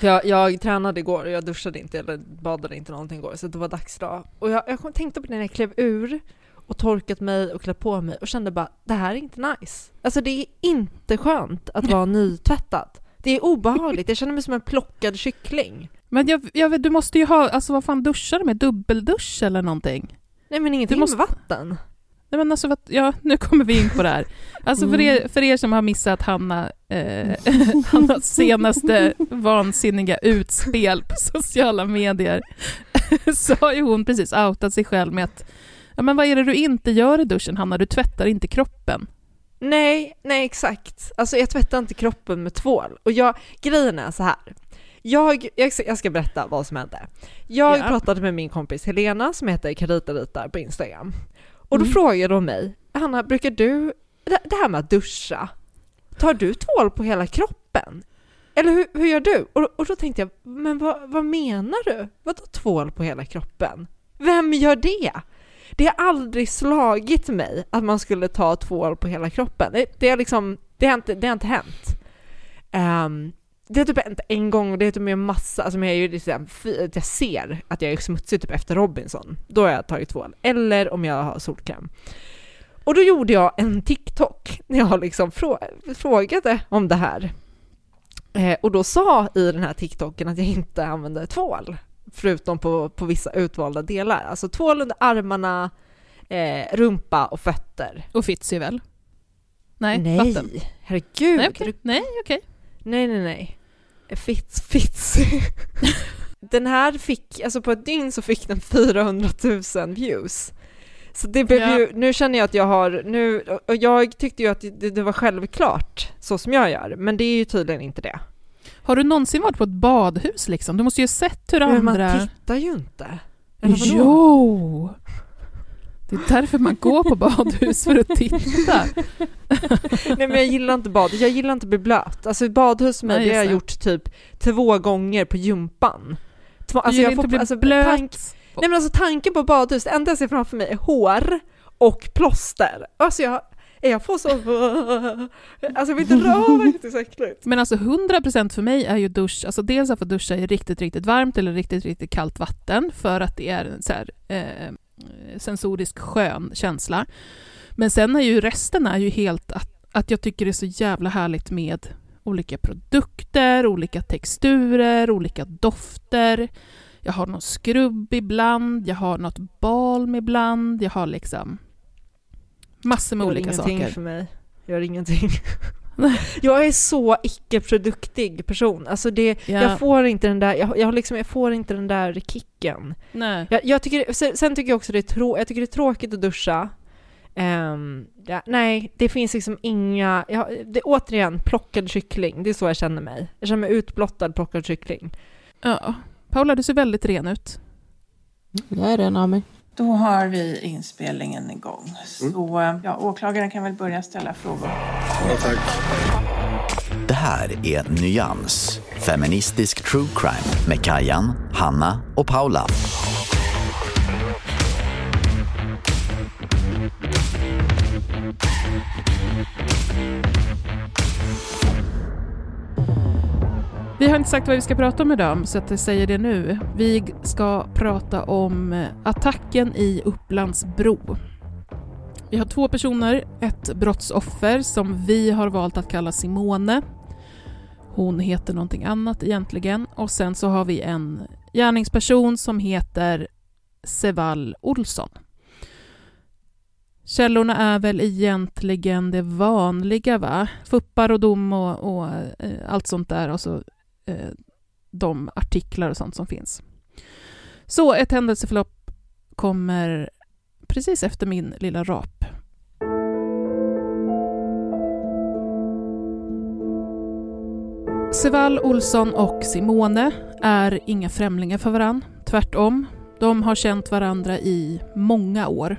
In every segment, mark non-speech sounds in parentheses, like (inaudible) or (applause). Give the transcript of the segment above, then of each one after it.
Jag, jag tränade igår och jag duschade inte eller badade inte någonting igår så det var dags idag. Och jag, jag tänkte på det när jag klev ur och torkat mig och klätt på mig och kände bara det här är inte nice. Alltså det är inte skönt att vara (laughs) nytvättad. Det är obehagligt, jag känner mig som en plockad kyckling. Men jag, jag, du måste ju ha, alltså vad fan duschar du med? Dubbeldusch eller någonting? Nej men ingenting måste- med vatten. Nej men alltså, ja, nu kommer vi in på det här. Alltså för er, för er som har missat Hanna, eh, (laughs) Hannas senaste vansinniga utspel på sociala medier, (laughs) så har ju hon precis outat sig själv med att Ja, men vad är det du inte gör i duschen, Hanna? Du tvättar inte kroppen. Nej, nej exakt. Alltså jag tvättar inte kroppen med tvål. Och jag, grejen är så här. Jag, jag, ska, jag ska berätta vad som hände. Jag Ja. pratade med min kompis Helena som heter Carita Ritar på Instagram. Och då Mm. frågade hon mig, Hanna, brukar du, det, här med att duscha, tar du tvål på hela kroppen? Eller hur, hur gör du? Och, och då tänkte jag, men vad, vad menar du? Vadå tvål på hela kroppen? Vem gör det? Det har aldrig slagit mig att man skulle ta tvål på hela kroppen. Det, det, är liksom, det, har, inte, det har inte hänt. Ehm, det har typ hänt en gång och det är typ med en massa, alltså jag, är ju liksom, jag ser att jag är smutsig typ efter Robinson. Då har jag tagit tvål. Eller om jag har solkräm. Och då gjorde jag en TikTok när jag liksom frå- frågade om det här. Eh, och då sa i den här TikToken att jag inte använde tvål, förutom på, på vissa utvalda delar. Alltså tvål under armarna, eh, rumpa och fötter. Och Fitzy väl? Nej, nej vatten. herregud. Nej, okej. Nej, okej. Nej, nej, nej. Fitz, Fitz. (laughs) den här fick, alltså på ett dygn så fick den 400 000 views. Så det blev Ja. ju, nu känner jag att jag har, nu, och jag tyckte ju att det, det var självklart så som jag gör, men det är ju tydligen inte det. Har du någonsin varit på ett badhus liksom? Du måste ju ha sett hur Men andra... man tittar ju inte. Eller vadå? Jo! Det är därför man går på badhus, för att titta. Nej men jag gillar inte bad, jag gillar inte att bli blöt. Alltså badhus med Nej, det har jag gjort typ två gånger på gympan. Två, alltså jag inte att bli alltså, blöt. tank- Nej men alltså tanken på badhus, det enda jag ser framför mig är hår och plåster. Alltså jag, jag får så... Alltså jag vill inte röra, det är så äckligt. Men alltså 100% för mig är ju dusch, alltså dels att få duscha i riktigt, riktigt varmt eller riktigt, riktigt kallt vatten för att det är så här, eh, sensorisk skön känsla. Men sen är ju resten är ju helt att, att jag tycker det är så jävla härligt med olika produkter, olika texturer, olika dofter. Jag har någon skrubb ibland, jag har något balm ibland, jag har liksom massor med Gör olika ingenting saker. för mig. Gör ingenting. (laughs) (laughs) Jag är så icke-produktig person. Alltså det, Ja. jag får inte den där, jag, jag, har liksom, jag får inte den där kicken. Nej. Jag, jag tycker, sen, sen tycker jag också det är, trå, jag tycker det är tråkigt att duscha. Ehm, ja, nej, det finns liksom inga... Jag, det, återigen, plockad kyckling. Det är så jag känner mig. Jag känner mig utblottad plockad kyckling. Ja. Paula, du ser väldigt ren ut. Jag är ren av mig. Då har vi inspelningen igång. Så ja, åklagaren kan väl börja ställa frågor. Ja, tack. Det här är Nyans, feministisk true crime med Kajan, Hanna och Paula. Vi har inte sagt vad vi ska prata om idag, så att jag säger det nu. Vi ska prata om attacken i Upplandsbro. Vi har två personer, ett brottsoffer som vi har valt att kalla Simone. Hon heter någonting annat egentligen. Och sen så har vi en gärningsperson som heter Sevall Olsson. Källorna är väl egentligen det vanliga, va? Fuppar och dom och, och eh, allt sånt där. Och så eh, de artiklar och sånt som finns. Så ett händelseförlopp kommer precis efter min lilla rap. Sevall Olsson och Simone är inga främlingar för varann. Tvärtom. De har känt varandra i många år.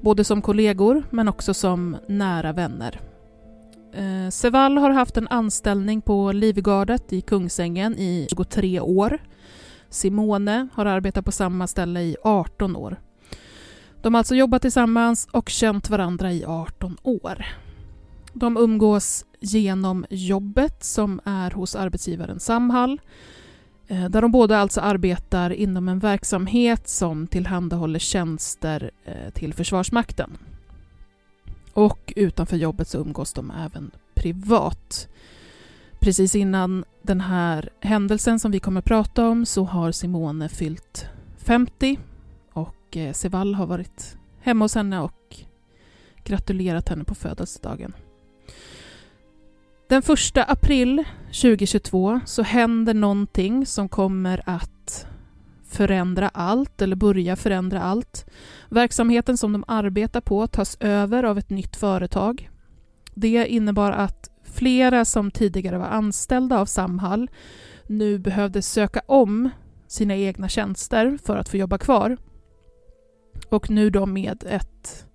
Både som kollegor men också som nära vänner. Eh, Sevall har haft en anställning på Livgardet i Kungsängen i 23 år. Simone har arbetat på samma ställe i 18 år. De har alltså jobbat tillsammans och känt varandra i 18 år. De umgås genom jobbet som är hos arbetsgivaren Samhall eh, där de båda alltså arbetar inom en verksamhet som tillhandahåller tjänster eh, till Försvarsmakten. Och utanför jobbet så umgås de även privat. Precis innan den här händelsen som vi kommer att prata om så har Simone fyllt 50 och eh, Seval har varit hemma hos henne och gratulerat henne på födelsedagen. Den 1 april 2022 så händer någonting som kommer att förändra allt, eller börja förändra allt. Verksamheten som de arbetar på tas över av ett nytt företag. Det innebar att flera som tidigare var anställda av Samhall nu behövde söka om sina egna tjänster för att få jobba kvar. Och nu då med ett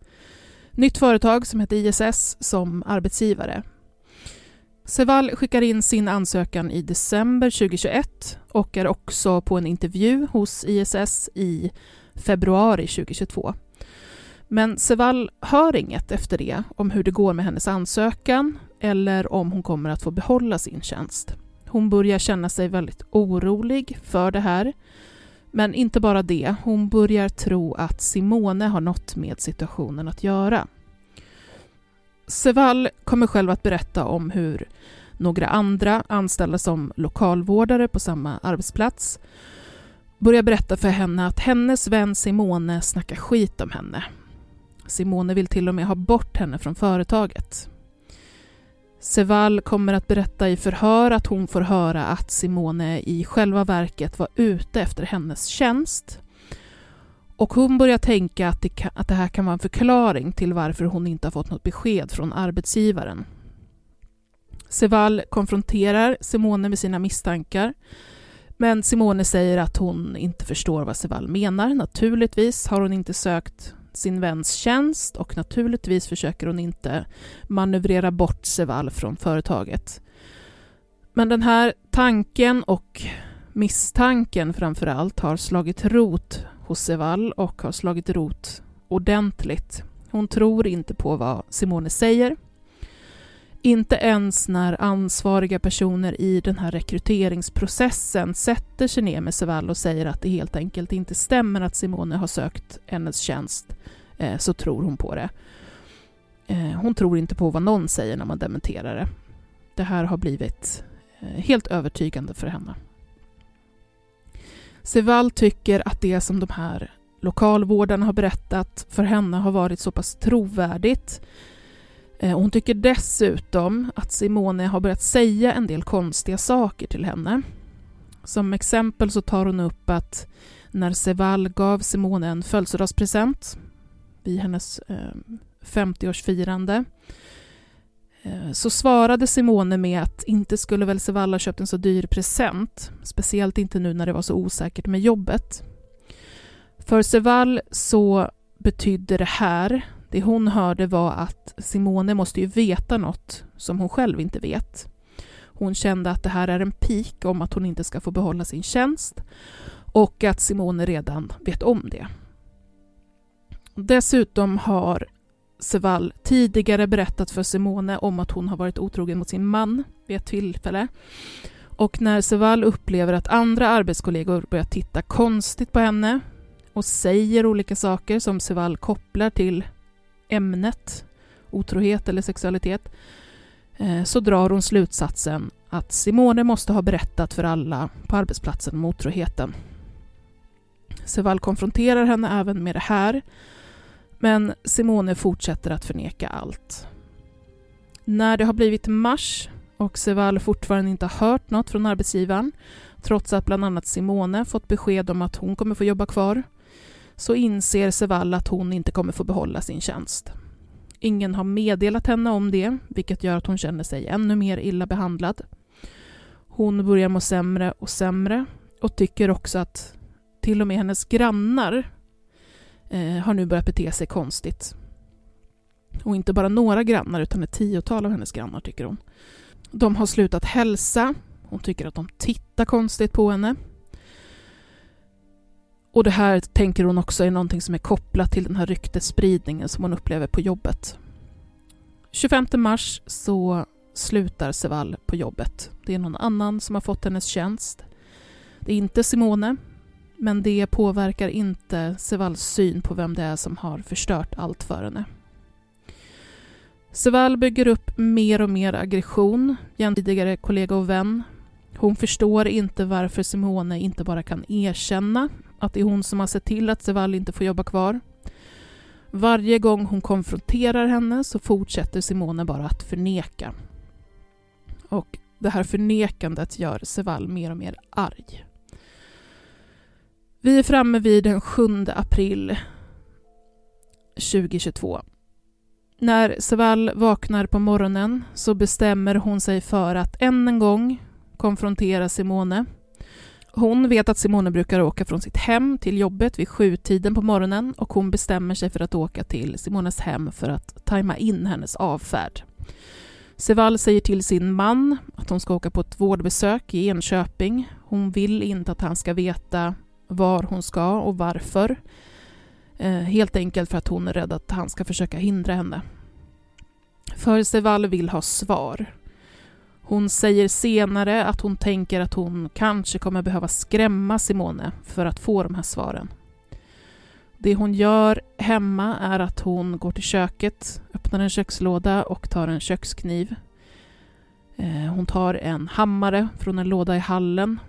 nytt företag som heter ISS som arbetsgivare. Sevall skickar in sin ansökan i december 2021 och är också på en intervju hos ISS i februari 2022. Men Sevall hör inget efter det om hur det går med hennes ansökan eller om hon kommer att få behålla sin tjänst. Hon börjar känna sig väldigt orolig för det här. Men inte bara det, hon börjar tro att Simone har något med situationen att göra. Sevall kommer själv att berätta om hur några andra anställda som lokalvårdare på samma arbetsplats börjar berätta för henne att hennes vän Simone snackar skit om henne. Simone vill till och med ha bort henne från företaget. Sevall kommer att berätta i förhör att hon får höra att Simone i själva verket var ute efter hennes tjänst och hon börjar tänka att det, kan, att det här kan vara en förklaring till varför hon inte har fått något besked från arbetsgivaren. Seval konfronterar Simone med sina misstankar men Simone säger att hon inte förstår vad Seval menar. Naturligtvis har hon inte sökt sin väns tjänst och naturligtvis försöker hon inte manövrera bort Seval från företaget. Men den här tanken och misstanken framför allt har slagit rot hos Sevall och har slagit rot ordentligt. Hon tror inte på vad Simone säger. Inte ens när ansvariga personer i den här rekryteringsprocessen sätter sig ner med Sevall och säger att det helt enkelt inte stämmer att Simone har sökt hennes tjänst, eh, så tror hon på det. Eh, hon tror inte på vad någon säger när man dementerar det. Det här har blivit eh, helt övertygande för henne. Sevall tycker att det som de här lokalvårdarna har berättat för henne har varit så pass trovärdigt. Eh, hon tycker dessutom att Simone har börjat säga en del konstiga saker till henne. Som exempel så tar hon upp att när Sevall gav Simone en födelsedagspresent vid hennes eh, 50-årsfirande Eh, så svarade Simone med att inte skulle väl Sevalla köpt en så dyr present, speciellt inte nu när det var så osäkert med jobbet. För Sevall så betydde det här, Det hon hörde var att Simone måste ju veta något som hon själv inte vet. Hon kände att det här är en pik om att hon inte ska få behålla sin tjänst och att Simone redan vet om det. Dessutom har Sevall tidigare berättat för Simone om att hon har varit otrogen mot sin man vid ett tillfälle. Och när Sevall upplever att andra arbetskollegor börjar titta konstigt på henne och säger olika saker som Sevall kopplar till ämnet otrohet eller sexualitet eh, så drar hon slutsatsen att Simone måste ha berättat för alla på arbetsplatsen om otroheten. Sevall konfronterar henne även med det här men Simone fortsätter att förneka allt. När det har blivit mars och Seval fortfarande inte har hört något från arbetsgivaren trots att bland annat Simone fått besked om att hon kommer få jobba kvar så inser Seval att hon inte kommer få behålla sin tjänst. Ingen har meddelat henne om det, vilket gör att hon känner sig ännu mer illa behandlad. Hon börjar må sämre och sämre och tycker också att till och med hennes grannar Eh, har nu börjat bete sig konstigt. Och inte bara några grannar, utan ett tiotal av hennes grannar, tycker hon. De har slutat hälsa. Hon tycker att de tittar konstigt på henne. Och det här tänker hon också är någonting som är kopplat till den här ryktesspridningen som hon upplever på jobbet. 25 mars så slutar Sevall på jobbet. Det är någon annan som har fått hennes tjänst. Det är inte Simone, men det påverkar inte Sevalls syn på vem det är som har förstört allt för henne. Sevall bygger upp mer och mer aggression gentemot tidigare kollega och vän. Hon förstår inte varför Simone inte bara kan erkänna att det är hon som har sett till att Sevall inte får jobba kvar. Varje gång hon konfronterar henne så fortsätter Simone bara att förneka. Och det här förnekandet gör Sevall mer och mer arg. Vi är framme vid den 7 april 2022. När Sevall vaknar på morgonen så bestämmer hon sig för att än en gång konfrontera Simone. Hon vet att Simone brukar åka från sitt hem till jobbet vid sjutiden på morgonen och hon bestämmer sig för att åka till Simones hem för att tajma in hennes avfärd. Sevall säger till sin man att hon ska åka på ett vårdbesök i Enköping. Hon vill inte att han ska veta var hon ska och varför. Eh, helt enkelt för att hon är rädd att han ska försöka hindra henne. Förseval vill ha svar. Hon säger senare att hon tänker att hon kanske kommer behöva skrämma Simone för att få de här svaren. Det hon gör hemma är att hon går till köket, öppnar en kökslåda och tar en kökskniv. Eh, hon tar en hammare från en låda i hallen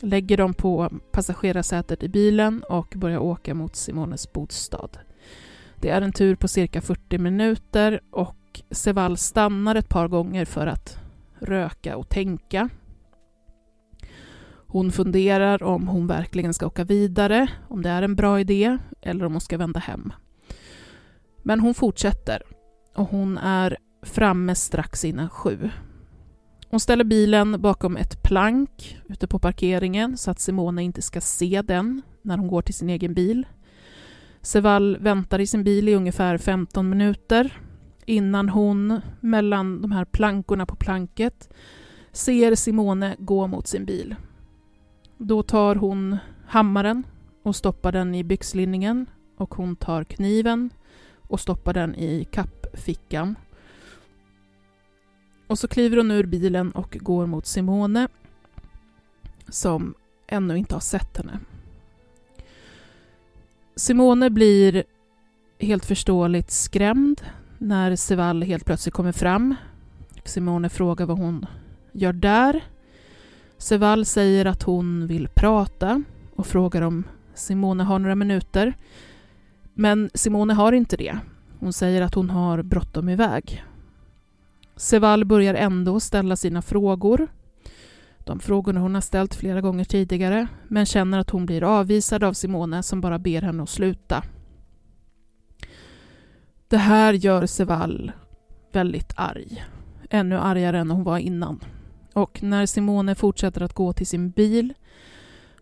lägger dem på passagerarsätet i bilen och börjar åka mot Simones bostad. Det är en tur på cirka 40 minuter och Sevall stannar ett par gånger för att röka och tänka. Hon funderar om hon verkligen ska åka vidare, om det är en bra idé eller om hon ska vända hem. Men hon fortsätter och hon är framme strax innan sju. Hon ställer bilen bakom ett plank ute på parkeringen så att Simone inte ska se den när hon går till sin egen bil. Sevall väntar i sin bil i ungefär 15 minuter innan hon, mellan de här plankorna på planket, ser Simone gå mot sin bil. Då tar hon hammaren och stoppar den i byxlinningen och hon tar kniven och stoppar den i kappfickan och så kliver hon ur bilen och går mot Simone som ännu inte har sett henne. Simone blir helt förståeligt skrämd när Sevall helt plötsligt kommer fram. Simone frågar vad hon gör där. Sevall säger att hon vill prata och frågar om Simone har några minuter. Men Simone har inte det. Hon säger att hon har bråttom iväg. Seval börjar ändå ställa sina frågor. De frågorna hon har ställt flera gånger tidigare, men känner att hon blir avvisad av Simone som bara ber henne att sluta. Det här gör Seval väldigt arg. Ännu argare än hon var innan. Och när Simone fortsätter att gå till sin bil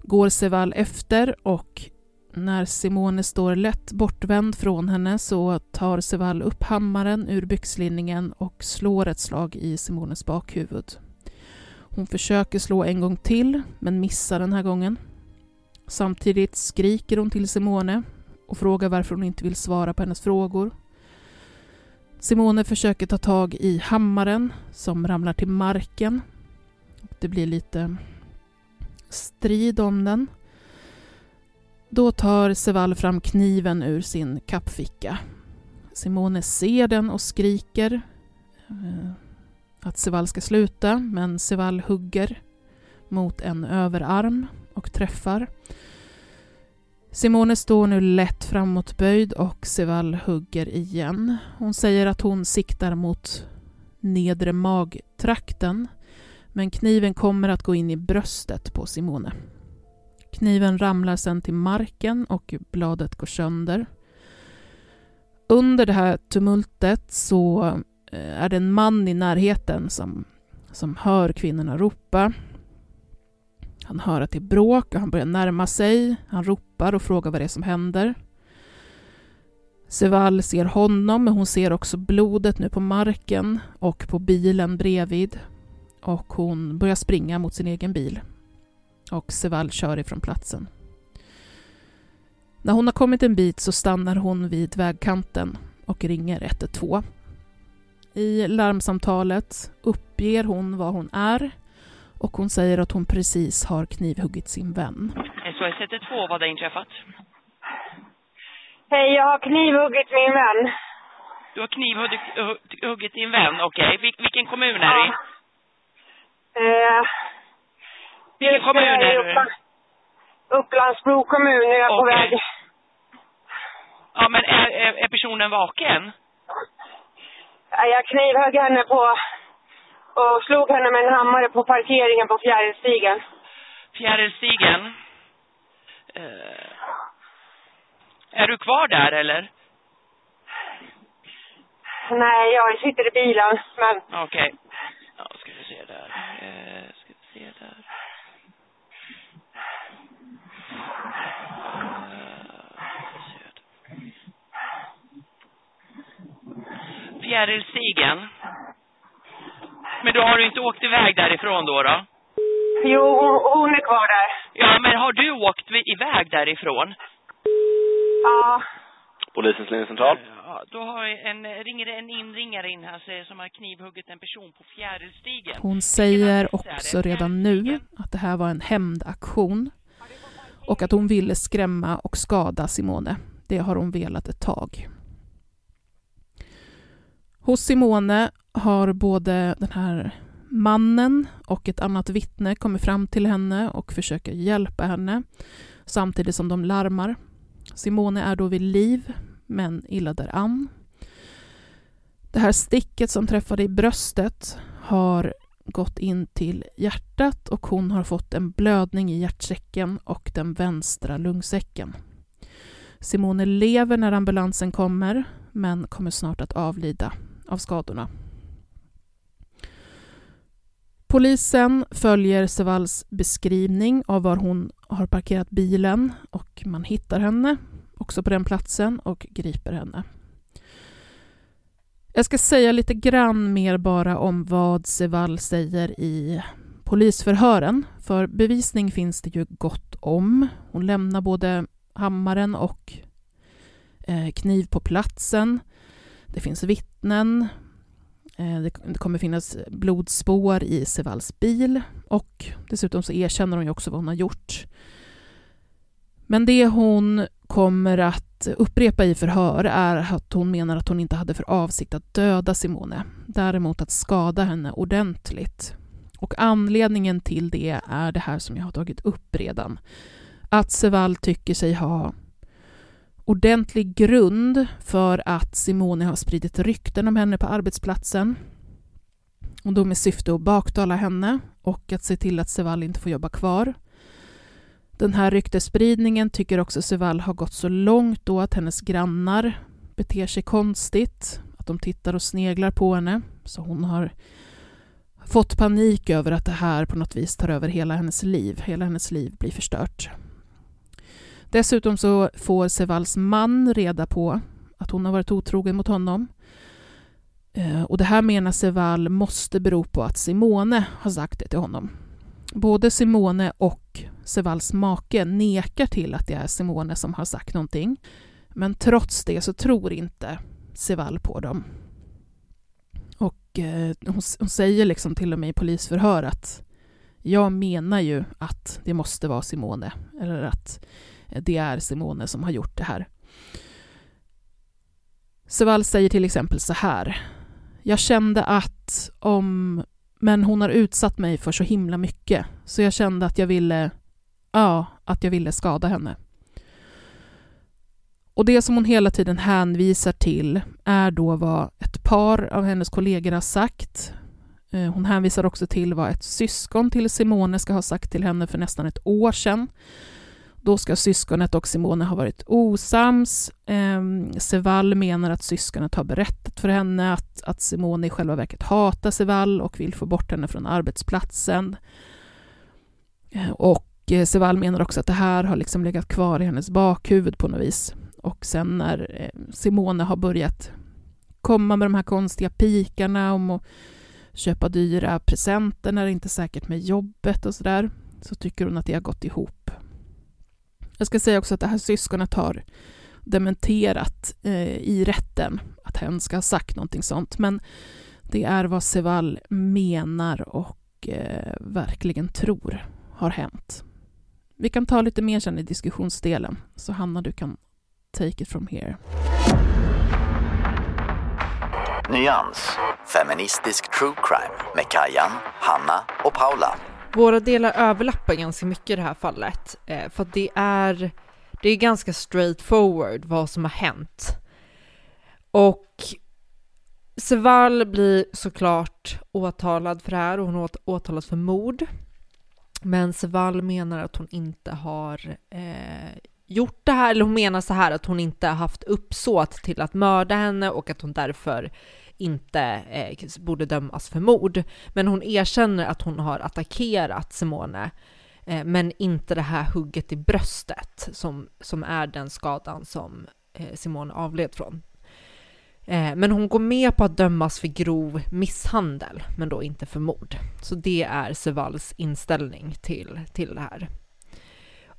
går Seval efter och när Simone står lätt bortvänd från henne så tar Sevall upp hammaren ur byxlinningen och slår ett slag i Simones bakhuvud. Hon försöker slå en gång till, men missar den här gången. Samtidigt skriker hon till Simone och frågar varför hon inte vill svara på hennes frågor. Simone försöker ta tag i hammaren som ramlar till marken. Det blir lite strid om den. Då tar Sevall fram kniven ur sin kappficka. Simone ser den och skriker eh, att Sevall ska sluta, men Sevall hugger mot en överarm och träffar. Simone står nu lätt framåtböjd och Sevall hugger igen. Hon säger att hon siktar mot nedre magtrakten men kniven kommer att gå in i bröstet på Simone. Kniven ramlar sen till marken och bladet går sönder. Under det här tumultet så eh, är det en man i närheten som, som hör kvinnorna ropa. Han hör att det är bråk och han börjar närma sig. Han ropar och frågar vad det är som händer. Seval ser honom, men hon ser också blodet nu på marken och på bilen bredvid. Och hon börjar springa mot sin egen bil. Och Seval kör ifrån platsen. När hon har kommit en bit så stannar hon vid vägkanten och ringer 112. I larmsamtalet uppger hon vad hon är och hon säger att hon precis har knivhuggit sin vän. SOS 112, vad har inträffat? Hej, jag har knivhuggit min vän. Du har knivhuggit din vän, okej. Okay. vilken kommun är det i? Eh, vilken kommun är du Uppland, Upplandsbro kommun, är jag okay. på väg. Ja, men är, är, är personen vaken? Jag knivhögg henne på och slog henne med en hammare på parkeringen på Fjärilstigen. Fjärilstigen? Uh, är du kvar där eller? Nej, jag sitter i bilen, men... Okej. Okay. Ja, ska vi se där. Uh, ska vi se där. Uh, Fjärilstigen? Men då har du inte åkt iväg därifrån då då? Jo, hon är kvar där. Ja, men har du åkt iväg därifrån? Ja. Polisens ledningscentral? Ja, då har en, ringer en inringare in här som har knivhuggit en person på Fjärilstigen. Hon säger också redan nu att det här var en hämndaktion och att hon ville skrämma och skada Simone. Det har hon velat ett tag. Hos Simone har både den här mannen och ett annat vittne kommit fram till henne och försöker hjälpa henne samtidigt som de larmar. Simone är då vid liv, men illa däran. Det här sticket som träffade i bröstet har gått in till hjärtat och hon har fått en blödning i hjärtsäcken och den vänstra lungsäcken. Simone lever när ambulansen kommer, men kommer snart att avlida av skadorna. Polisen följer Sevalls beskrivning av var hon har parkerat bilen och man hittar henne också på den platsen och griper henne. Jag ska säga lite grann mer bara om vad Sevall säger i polisförhören, för bevisning finns det ju gott om. Hon lämnar både hammaren och eh, kniv på platsen. Det finns vittnen, eh, det kommer finnas blodspår i Sevalls bil och dessutom så erkänner hon ju också vad hon har gjort. Men det hon kommer att upprepa i förhör är att hon menar att hon inte hade för avsikt att döda Simone, däremot att skada henne ordentligt. Och anledningen till det är det här som jag har tagit upp redan. Att Sevall tycker sig ha ordentlig grund för att Simone har spridit rykten om henne på arbetsplatsen. Och då med syfte att baktala henne och att se till att Sevall inte får jobba kvar. Den här ryktesspridningen tycker också Sevall har gått så långt då att hennes grannar beter sig konstigt, att de tittar och sneglar på henne. Så hon har fått panik över att det här på något vis tar över hela hennes liv. Hela hennes liv blir förstört. Dessutom så får Sevals man reda på att hon har varit otrogen mot honom. Eh, och det här menar Seval måste bero på att Simone har sagt det till honom. Både Simone och Sevals make nekar till att det är Simone som har sagt någonting. Men trots det så tror inte Seval på dem. Och eh, hon, hon, säger liksom till och med i polisförhör att jag menar ju att det måste vara Simone, eller att det är Simone som har gjort det här. Seval säger till exempel så här. Jag kände att om... Men hon har utsatt mig för så himla mycket, så jag kände att jag ville... Ja, att jag ville skada henne. Och det som hon hela tiden hänvisar till är då vad ett par av hennes kollegor har sagt. Eh, hon hänvisar också till vad ett syskon till Simone ska ha sagt till henne för nästan ett år sedan. Då ska syskonet och Simone ha varit osams. Eh, Seval menar att syskonet har berättat för henne att, att Simone i själva verket hatar Seval och vill få bort henne från arbetsplatsen. Eh, och eh, Seval menar också att det här har liksom legat kvar i hennes bakhuvud på något vis. Och sen när eh, Simone har börjat komma med de här konstiga pikarna om att köpa dyra presenter när det inte är säkert med jobbet och sådär, så tycker hon att det har gått ihop. Jag ska säga också att det här syskonet har dementerat eh, i rätten att hen ska ha sagt någonting sånt, men det är vad Seval menar och eh, verkligen tror har hänt. Vi kan ta lite mer sen i diskussionsdelen, så Hanna, du kan take it from here. Nyans, feministisk true crime med Kajan, Hanna och Paula. Våra delar överlappar ganska mycket i det här fallet, eh, för att det är, det är ganska straightforward vad som har hänt. Och Seval blir såklart åtalad för det här och hon är åtalad för mord. Men Seval menar att hon inte har eh, gjort det här, eller hon menar så här att hon inte har haft uppsåt till att mörda henne och att hon därför inte eh, borde dömas för mord. Men hon erkänner att hon har attackerat Simone, eh, men inte det här hugget i bröstet som, som är den skadan som eh, Simone avled från. Eh, men hon går med på att dömas för grov misshandel, men då inte för mord. Så det är Sevals inställning till, till det här.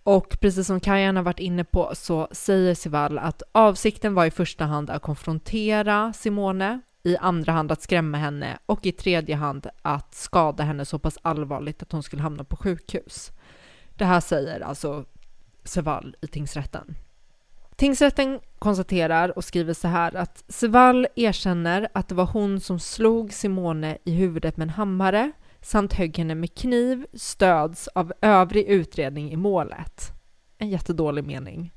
Och precis som Kajan har varit inne på så säger Sival att avsikten var i första hand att konfrontera Simone, i andra hand att skrämma henne och i tredje hand att skada henne så pass allvarligt att hon skulle hamna på sjukhus. Det här säger alltså Seval i tingsrätten. Tingsrätten konstaterar och skriver så här att Seval erkänner att det var hon som slog Simone i huvudet med en hammare samt högg henne med kniv stöds av övrig utredning i målet. En jättedålig mening.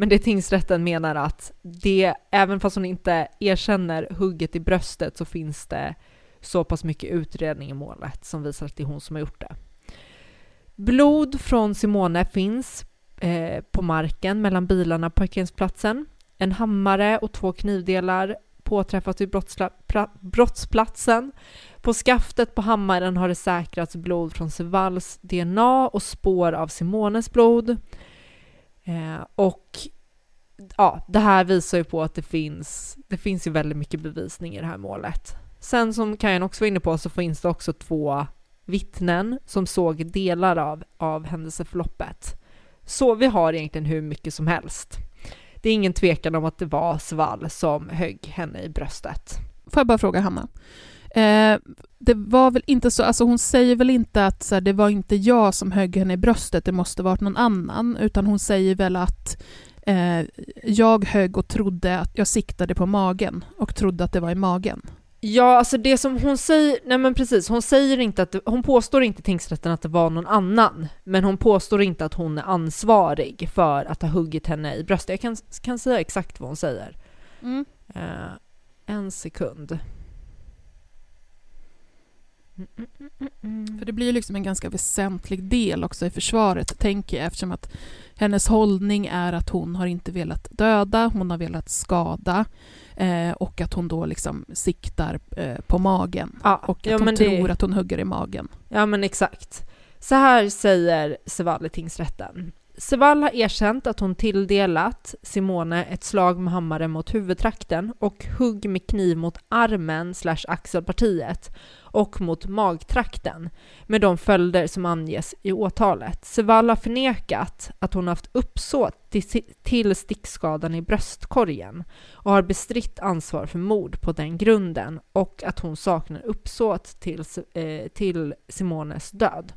Men det tingsrätten menar att det, även fast hon inte erkänner hugget i bröstet så finns det så pass mycket utredning i målet som visar att det är hon som har gjort det. Blod från Simone finns eh, på marken mellan bilarna på parkeringsplatsen. En hammare och två knivdelar påträffas vid brottsplatsen. På skaftet på hammaren har det säkrats blod från Sevals DNA och spår av Simones blod. Eh, och ja, det här visar ju på att det finns, det finns ju väldigt mycket bevisning i det här målet. Sen som Kajan också var inne på så finns det också två vittnen som såg delar av, av händelseförloppet. Så vi har egentligen hur mycket som helst. Det är ingen tvekan om att det var Svall som högg henne i bröstet. Får jag bara fråga Hanna? Eh, det var väl inte så, alltså hon säger väl inte att så här, det var inte jag som högg henne i bröstet, det måste varit någon annan, utan hon säger väl att eh, jag högg och trodde att jag siktade på magen och trodde att det var i magen. Ja, alltså det som hon säger, nej men precis, hon säger inte att, hon påstår inte tingsrätten att det var någon annan, men hon påstår inte att hon är ansvarig för att ha huggit henne i bröstet. Jag kan, kan säga exakt vad hon säger. Mm. Uh, en sekund. För det blir ju liksom en ganska väsentlig del också i försvaret, tänker jag, eftersom att hennes hållning är att hon har inte velat döda, hon har velat skada eh, och att hon då liksom siktar eh, på magen ja, och att ja, hon tror det... att hon hugger i magen. Ja, men exakt. Så här säger Sevall i tingsrätten. Sevall har erkänt att hon tilldelat Simone ett slag med hammare mot huvudtrakten och hugg med kniv mot armen slash axelpartiet och mot magtrakten med de följder som anges i åtalet. Sevall har förnekat att hon haft uppsåt till stickskadan i bröstkorgen och har bestritt ansvar för mord på den grunden och att hon saknar uppsåt till, eh, till Simones död.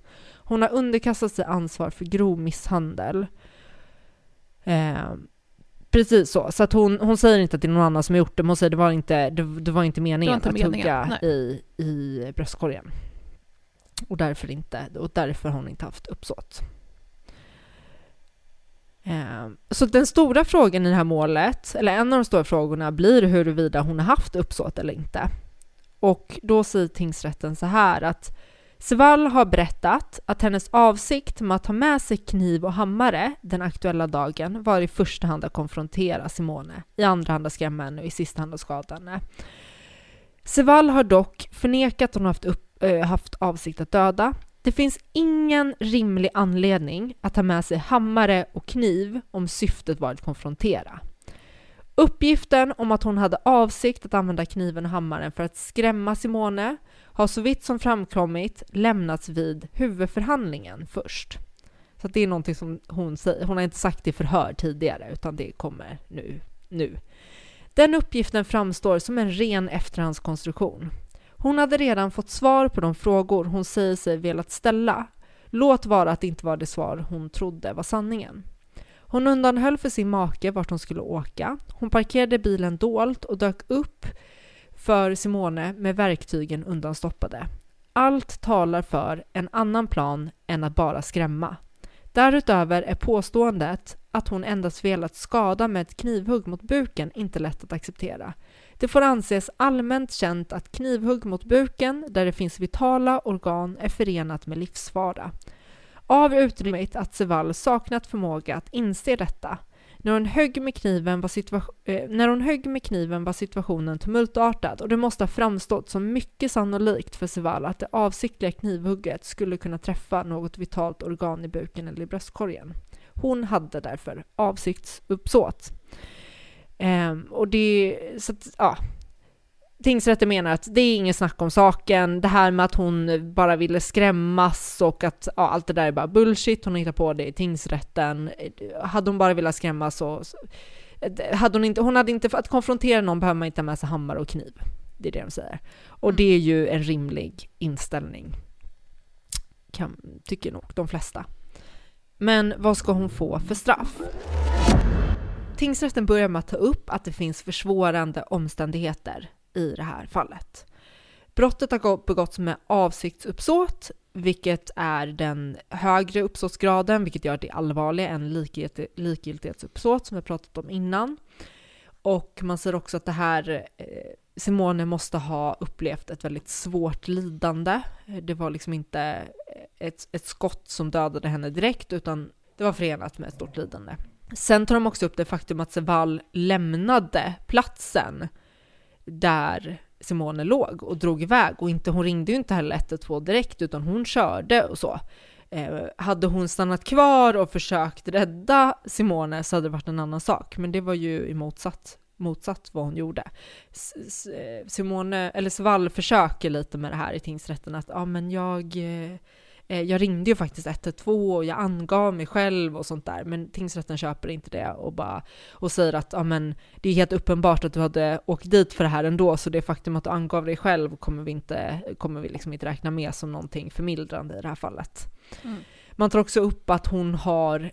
Hon har underkastat sig ansvar för grov misshandel. Eh, precis så. Så att hon, hon säger inte att det är någon annan som har gjort det, men hon säger det var inte, det, det var inte meningen inte att meningen. hugga i, i bröstkorgen. Och därför, inte, och därför har hon inte haft uppsåt. Eh, så den stora frågan i det här målet, eller en av de stora frågorna, blir huruvida hon har haft uppsåt eller inte. Och då säger tingsrätten så här att Svall har berättat att hennes avsikt med att ta med sig kniv och hammare den aktuella dagen var i första hand att konfrontera Simone, i andra hand att skrämma henne och i sista hand att skada henne. Sevall har dock förnekat att hon haft, upp, äh, haft avsikt att döda. Det finns ingen rimlig anledning att ta med sig hammare och kniv om syftet var att konfrontera. Uppgiften om att hon hade avsikt att använda kniven och hammaren för att skrämma Simone har så vitt som framkommit lämnats vid huvudförhandlingen först. Så det är någonting som hon säger. Hon har inte sagt i förhör tidigare, utan det kommer nu. nu. Den uppgiften framstår som en ren efterhandskonstruktion. Hon hade redan fått svar på de frågor hon säger sig velat ställa. Låt vara att det inte var det svar hon trodde var sanningen. Hon undanhöll för sin make vart hon skulle åka. Hon parkerade bilen dolt och dök upp för Simone med verktygen undanstoppade. Allt talar för en annan plan än att bara skrämma. Därutöver är påståendet att hon endast velat skada med ett knivhugg mot buken inte lätt att acceptera. Det får anses allmänt känt att knivhugg mot buken, där det finns vitala organ, är förenat med livsfara. Av utrymmet att Sevall saknat förmåga att inse detta när hon, högg med kniven var eh, när hon högg med kniven var situationen tumultartad och det måste ha framstått som mycket sannolikt för Seval att det avsiktliga knivhugget skulle kunna träffa något vitalt organ i buken eller i bröstkorgen. Hon hade därför avsiktsuppsåt. Eh, och det, så att, ja, tingsrätten menar att det är inget snack om saken. Det här med att hon bara ville skrämmas och att ja, allt det där är bara bullshit. Hon hittar på det i tingsrätten. Hade hon bara velat skrämmas så... Hade hon, inte, hon hade inte... För att konfrontera någon behöver man inte ha med sig hammare och kniv. Det är det de säger. Och mm. det är ju en rimlig inställning. Kan, tycker nog de flesta. Men vad ska hon få för straff? Tingsrätten börjar med att ta upp att det finns försvårande omständigheter i det här fallet. Brottet har begåtts med avsiktsuppsåt, vilket är den högre uppsåtsgraden, vilket gör det allvarligare än likgiltighetsuppsåt som vi pratat om innan. Och man ser också att det här eh, Simone måste ha upplevt ett väldigt svårt lidande. Det var liksom inte eh, ett, ett skott som dödade henne direkt, utan det var förenat med ett stort lidande. Sen tar de också upp det faktum att Sevall lämnade platsen där Simone låg och drog iväg och inte, hon ringde ju inte heller 112 direkt utan hon körde och så. Eh, hade hon stannat kvar och försökt rädda Simone så hade det varit en annan sak, men det var ju i motsatt, motsatt vad hon gjorde. S eh, Simone, eller Svall försöker lite med det här i tingsrätten att ja men jag Eh, jag ringde ju faktiskt 112 och jag angav mig själv och sånt där, men tingsrätten köper inte det och, bara, och säger att ja, men, det är helt uppenbart att du hade åkt dit för det här ändå, så det faktum att du angav dig själv kommer vi, inte, kommer vi liksom inte räkna med som någonting förmildrande i det här fallet. Mm. Man tar också upp att hon har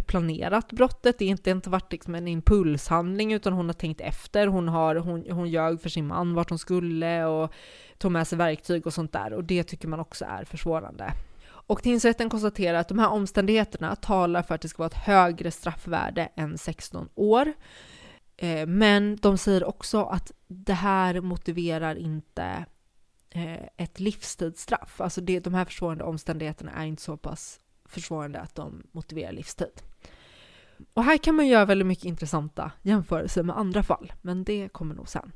planerat brottet, det har inte, inte varit liksom en impulshandling utan hon har tänkt efter, hon, har, hon, hon ljög för sin man vart hon skulle och tog med sig verktyg och sånt där och det tycker man också är försvårande. Och tingsrätten konstaterar att de här omständigheterna talar för att det ska vara ett högre straffvärde än 16 år. Eh, men de säger också att det här motiverar inte eh, ett livstidsstraff. Alltså det, de här försvårande omständigheterna är inte så pass försvårande att de motiverar livstid. Och här kan man göra väldigt mycket intressanta jämförelser med andra fall, men det kommer nog sen.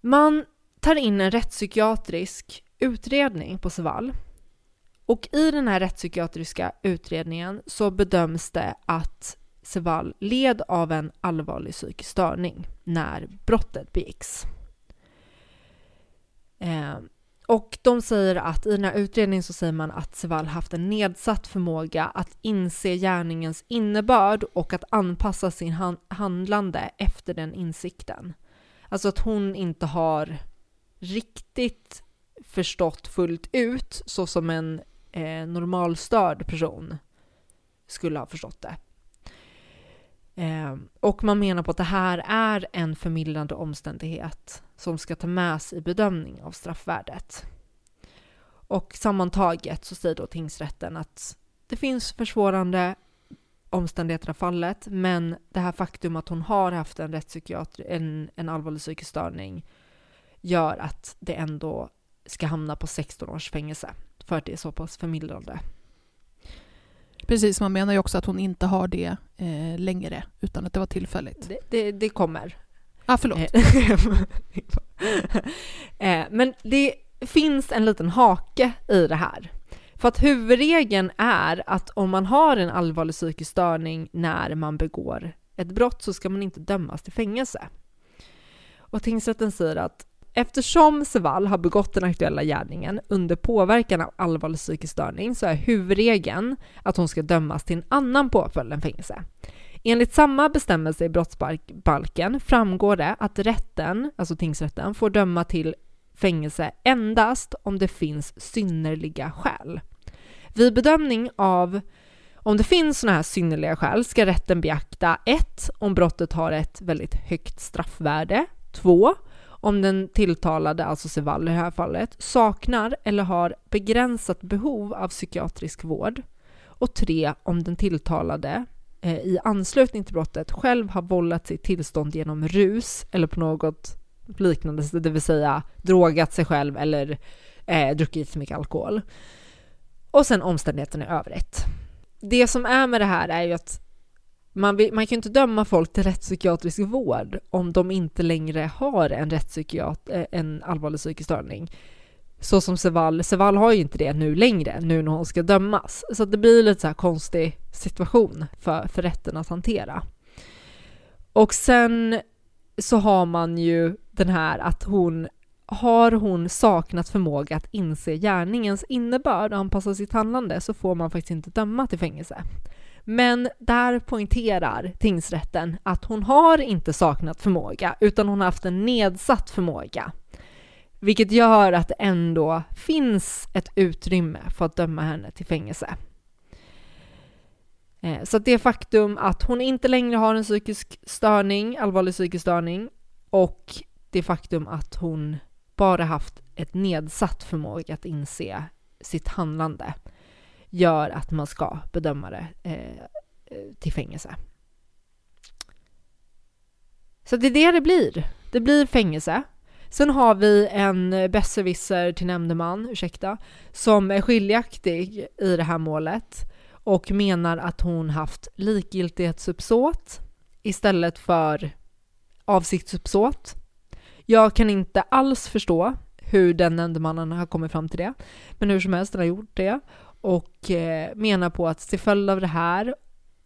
Man tar in en rättspsykiatrisk utredning på Sevall Och i den här rättspsykiatriska utredningen så bedöms det att Sevall led av en allvarlig psykisk störning när brottet begicks. Ehm, och de säger att i den här utredningen så säger man att Sevall haft en nedsatt förmåga att inse gärningens innebörd och att anpassa sin handlande efter den insikten. Alltså att hon inte har riktigt förstått fullt ut så som en eh, normalstörd person skulle ha förstått det. Eh, och man menar på att det här är en förmildrande omständighet som ska ta med sig i bedömning av straffvärdet. Och sammantaget så säger då tingsrätten att det finns försvårande omständigheter av fallet, men det här faktum att hon har haft en, en, en allvarlig psykisk störning gör att det ändå ska hamna på 16 års fängelse för att det är så pass förmildrande. Precis, man menar ju också att hon inte har det eh, längre, utan att det var tillfälligt. Det, det, det kommer. Ah, förlåt. (laughs) eh, men det finns en liten hake i det här. För att huvudregeln är att om man har en allvarlig psykisk störning när man begår ett brott så ska man inte dömas till fängelse. Och tingsrätten säger att Eftersom Sevall har begått den aktuella gärningen under påverkan av allvarlig psykisk störning så är huvudregeln att hon ska dömas till en annan påföljd än fängelse. Enligt samma bestämmelse i brottsbalken framgår det att rätten, alltså tingsrätten, får döma till fängelse endast om det finns synnerliga skäl. Vid bedömning av om det finns sådana här synnerliga skäl ska rätten beakta 1. Om brottet har ett väldigt högt straffvärde. 2 om den tilltalade, alltså Sevall i det här fallet, saknar eller har begränsat behov av psykiatrisk vård. Och tre, om den tilltalade eh, i anslutning till brottet själv har vållat sitt tillstånd genom rus eller på något liknande, det vill säga drogat sig själv eller eh, druckit för mycket alkohol. Och sen omständigheterna i övrigt. Det som är med det här är ju att man, man kan ju inte döma folk till rättspsykiatrisk vård om de inte längre har en, rättspsykiat, eh, en allvarlig psykisk störning. Så som Sevall, Sevall har ju inte det nu längre, nu när hon ska dömas. Så det blir lite så här konstig situation för, för rätten att hantera. Och sen så har man ju den här att hon har hon saknat förmåga att inse gärningens innebörd och anpassa sitt handlande så får man faktiskt inte döma till fängelse. Men där poängterar tingsrätten att hon har inte saknat förmåga utan hon har haft en nedsatt förmåga. Vilket gör att det ändå finns ett utrymme för att döma henne till fängelse. Eh, så det faktum att hon inte längre har en psykisk störning, allvarlig psykisk störning och det faktum att hon bara haft ett nedsatt förmåga att inse sitt handlande gör att man ska bedöma det eh, eh, till fängelse. Så det är det det blir. Det blir fängelse. Sen har vi en besserwisser till nämndeman, ursäkta, som är skiljaktig i det här målet och menar att hon haft likgiltighetsuppsåt istället för avsiktsuppsåt. Jag kan inte alls förstå hur den nämndemannen har kommit fram till det, men hur som helst, den har gjort det och eh, menar på att till följd av det här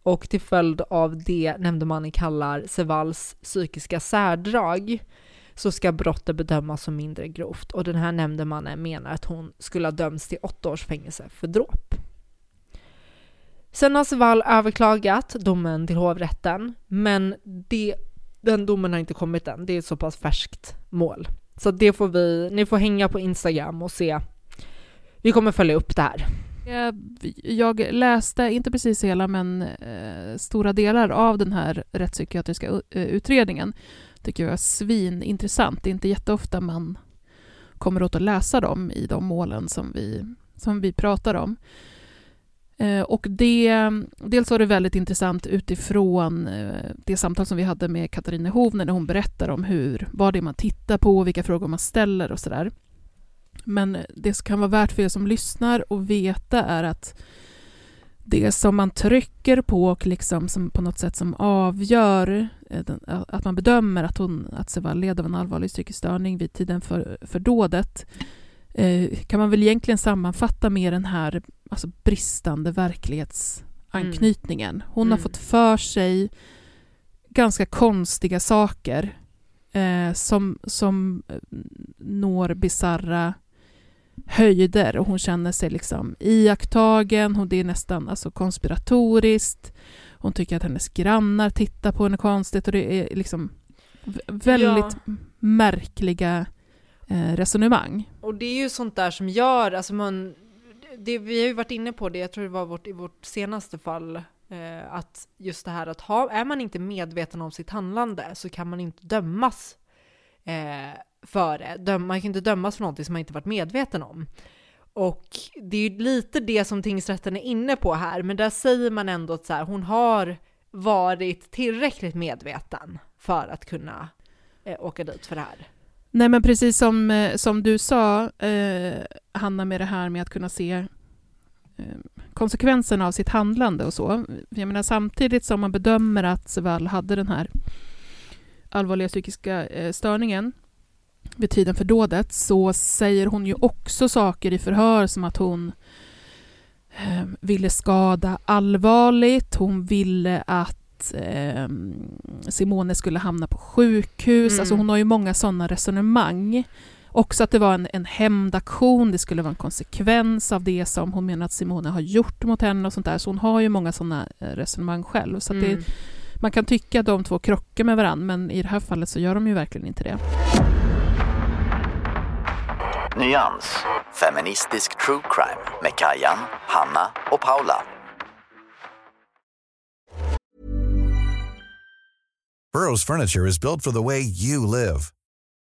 och till följd av det nämndemannen kallar Sevals psykiska särdrag så ska brottet bedömas som mindre grovt och den här nämndemannen menar att hon skulle ha dömts till åtta års fängelse för dråp. Sen har Sevall överklagat domen till hovrätten, men det, den domen har inte kommit än. Det är ett så pass färskt mål. Så det får vi, ni får hänga på Instagram och se. Vi kommer följa upp det här. Eh, jag läste, inte precis hela, men eh, stora delar av den här rättspsykiatriska eh, utredningen. tycker jag är svinintressant. Det är inte jätteofta man kommer åt att läsa dem i de målen som vi, som vi pratar om. Eh, och det, dels var det väldigt intressant utifrån eh, det samtal som vi hade med Katarina Hovner när hon berättar om hur, vad det är man tittar på, vilka frågor man ställer och sådär. Men det som kan vara värt för er som lyssnar att veta är att det som man trycker på och liksom som på något sätt som avgör eh, att man bedömer att, hon, att led av en allvarlig psykisk störning vid tiden för, för dådet eh, kan man väl egentligen sammanfatta med den här alltså, bristande verklighetsanknytningen. Hon har Mm. fått för sig ganska konstiga saker eh, som, som eh, når bisarra höjder och hon känner sig liksom iakttagen, hon, det är nästan alltså, konspiratoriskt. Hon tycker att hennes grannar tittar på henne konstigt och det är liksom väldigt märkliga eh, resonemang. Och det är ju sånt där som gör, alltså man, det, vi har ju varit inne på det, jag tror det var vårt, i vårt senaste fall, eh, att just det här att ha, är man inte medveten om sitt handlande så kan man inte dömas eh, för det. Döm, man kan inte dömas för någonting som man inte varit medveten om. Och det är ju lite det som tingsrätten är inne på här, men där säger man ändå att så här, hon har varit tillräckligt medveten för att kunna eh, åka dit för det här. Nej men precis som, eh, som du sa, eh, Hanna, med det här med att kunna se eh, konsekvenserna av sitt handlande och så. Jag menar samtidigt som man bedömer att Sevall hade den här allvarliga psykiska eh, störningen vid tiden för dådet så säger hon ju också saker i förhör som att hon eh, ville skada allvarligt, hon ville att eh, Simone skulle hamna på sjukhus. Mm. Alltså hon har ju många sådana resonemang. Också att det var en, en hämndaktion, det skulle vara en konsekvens av det som hon menar att Simone har gjort mot henne och sånt där. Så hon har ju många sådana eh, resonemang själv. Så att Mm. det, man kan tycka att de två krockar med varandra, men i det här fallet så gör de ju verkligen inte det. Nyans. Feministisk true crime med Kajan, Hanna och Paula. Burrow's furniture is built for the way you live.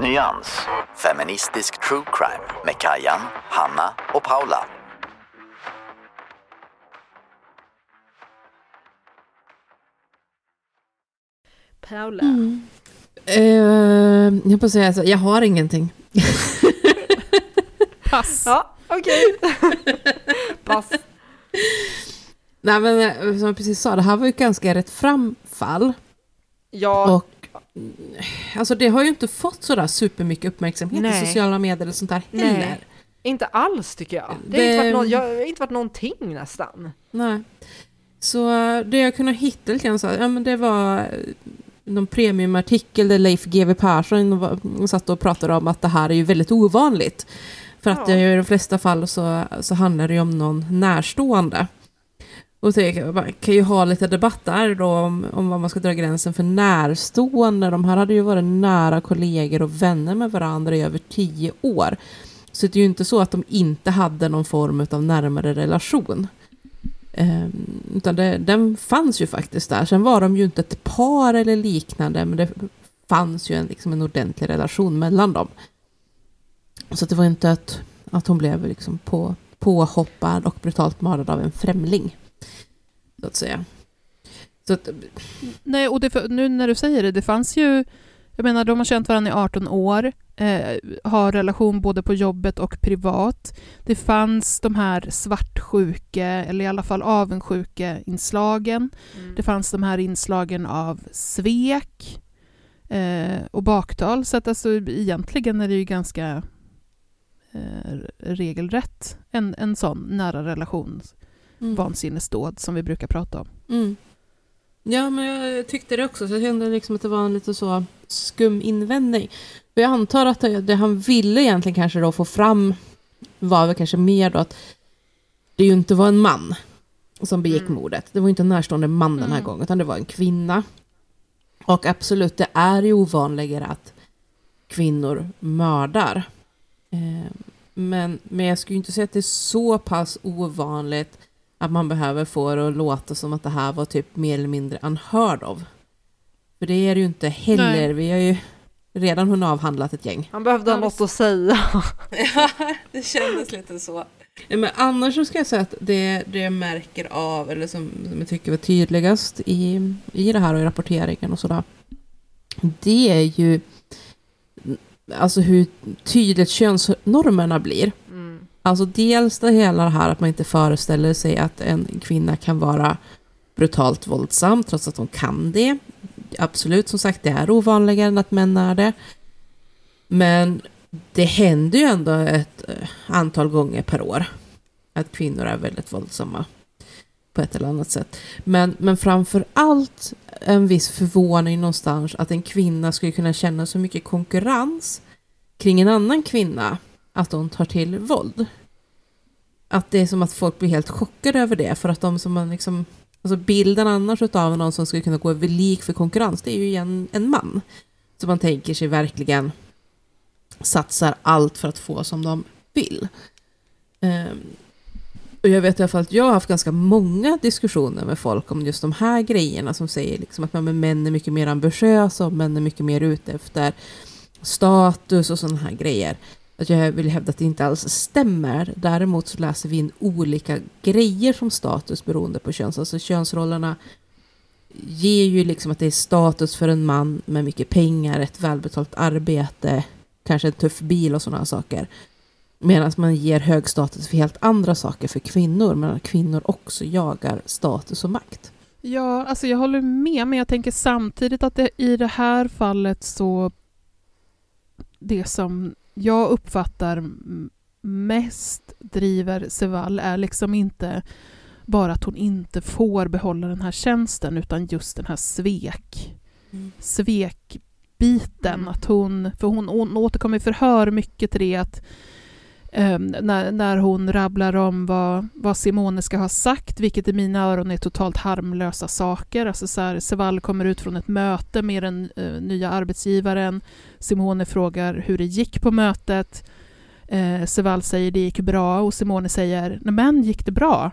Nyans. Feministisk true crime med Kajan, Hanna och Paula. Paula. Mm. Eh, jag får säga så, jag har ingenting. (laughs) Pass. Ja, okej. (laughs) Pass. Nej men eh, som jag precis sa, det här var ju ett ganska rätt framfall. Ja. Och alltså det har ju inte fått sådär supermycket uppmärksamhet Nej. i sociala medier och sånt där heller. Nej, inte alls tycker jag. Det har Det- inte varit, nå- jag, har inte varit någonting nästan. Nej. Så eh, det jag kunde hitta lite grann så, ja men det var eh, någon premiumartikel där Leif GW Persson var- satt och pratade om att det här är ju väldigt ovanligt. För att Ja. i de flesta fall så, så handlar det ju om någon närstående. Och så man kan ju ha lite debatt där då om, om vad man ska dra gränsen för närstående. De här hade ju varit nära kollegor och vänner med varandra i över tio år. Så det är ju inte så att de inte hade någon form av närmare relation. Ehm, utan det, den fanns ju faktiskt där. Sen var de ju inte ett par eller liknande, men det fanns ju en, liksom en ordentlig relation mellan dem. Så det var inte att, att hon blev liksom på, påhoppad och brutalt mördad av en främling. Så att säga. Så att, Nej, och det, nu när du säger det, det fanns ju... Jag menar, de har känt varandra i 18 år, eh, har relation både på jobbet och privat. Det fanns de här svartsjuke, eller i alla fall avundsjuke inslagen. Mm. Det fanns de här inslagen av svek eh, och baktal. Så att alltså, egentligen är det ju ganska eh, regelrätt en, en sån nära relation Mm. vansinnesdåd som vi brukar prata om. mm. Ja, men jag tyckte det också. Så jag kände liksom att det var en lite så skum invändning. För jag antar att det, det han ville egentligen kanske då få fram var väl kanske mer då att det ju inte var en man som begick mordet. Det var inte en närstående man den här Mm. gången, utan det var en kvinna. Och absolut, det är ju ovanligare att kvinnor mördar. Eh, men, men jag skulle ju inte säga att det är så pass ovanligt att man behöver få det att låta som att det här var typ mer eller mindre unheard of. För det är det ju inte heller. Nej. Vi har ju redan hunnit avhandlat ett gäng. Han behövde ha något att säga. (laughs) Ja, det kändes lite så. Men annars så ska jag säga att det, det jag märker av, eller som, som jag tycker var tydligast i, i det här och i rapporteringen och sådär. Det är ju alltså hur tydligt könsnormerna blir. Alltså dels det hela det här att man inte föreställer sig att en kvinna kan vara brutalt våldsam trots att hon kan det. Absolut, som sagt, det är ovanligare än att män är det. Men det händer ju ändå ett eh, antal gånger per år att kvinnor är väldigt våldsamma på ett eller annat sätt. Men, men framför allt en viss förvåning någonstans att en kvinna skulle kunna känna så mycket konkurrens kring en annan kvinna att hon tar till våld. Att det är som att folk blir helt chockade över det för att de som man liksom Alltså bilden annars av någon som skulle kunna gå över lik för konkurrens, det är ju igen en man. Så man tänker sig verkligen satsar allt för att få som de vill. Ehm, och jag vet i alla fall att jag har haft ganska många diskussioner med folk om just de här grejerna som säger liksom att men män är mycket mer ambitiösa och män är mycket mer ute efter status och sådana här grejer. Att jag vill hävda att det inte alls stämmer. Däremot så läser vi in olika grejer som status beroende på köns. Alltså könsrollerna ger ju liksom att det är status för en man med mycket pengar, ett välbetalt arbete, kanske en tuff bil och sådana saker. Medan man ger hög status för helt andra saker för kvinnor, men kvinnor också jagar status och makt. Ja, alltså jag håller med, men jag tänker samtidigt att det, i det här fallet så... Det som jag uppfattar mest driver Sevall är liksom inte bara att hon inte får behålla den här tjänsten utan just den här svek, svekbiten. Att hon, för hon, hon återkommer i förhör mycket till det att Ehm, när, när hon rabblar om vad, vad Simone ska ha sagt, vilket i mina öron är totalt harmlösa saker. Alltså så här, Sevall kommer ut från ett möte med den eh, nya arbetsgivaren. Simone frågar hur det gick på mötet. Eh, Sevall säger det gick bra och Simone säger men gick det bra?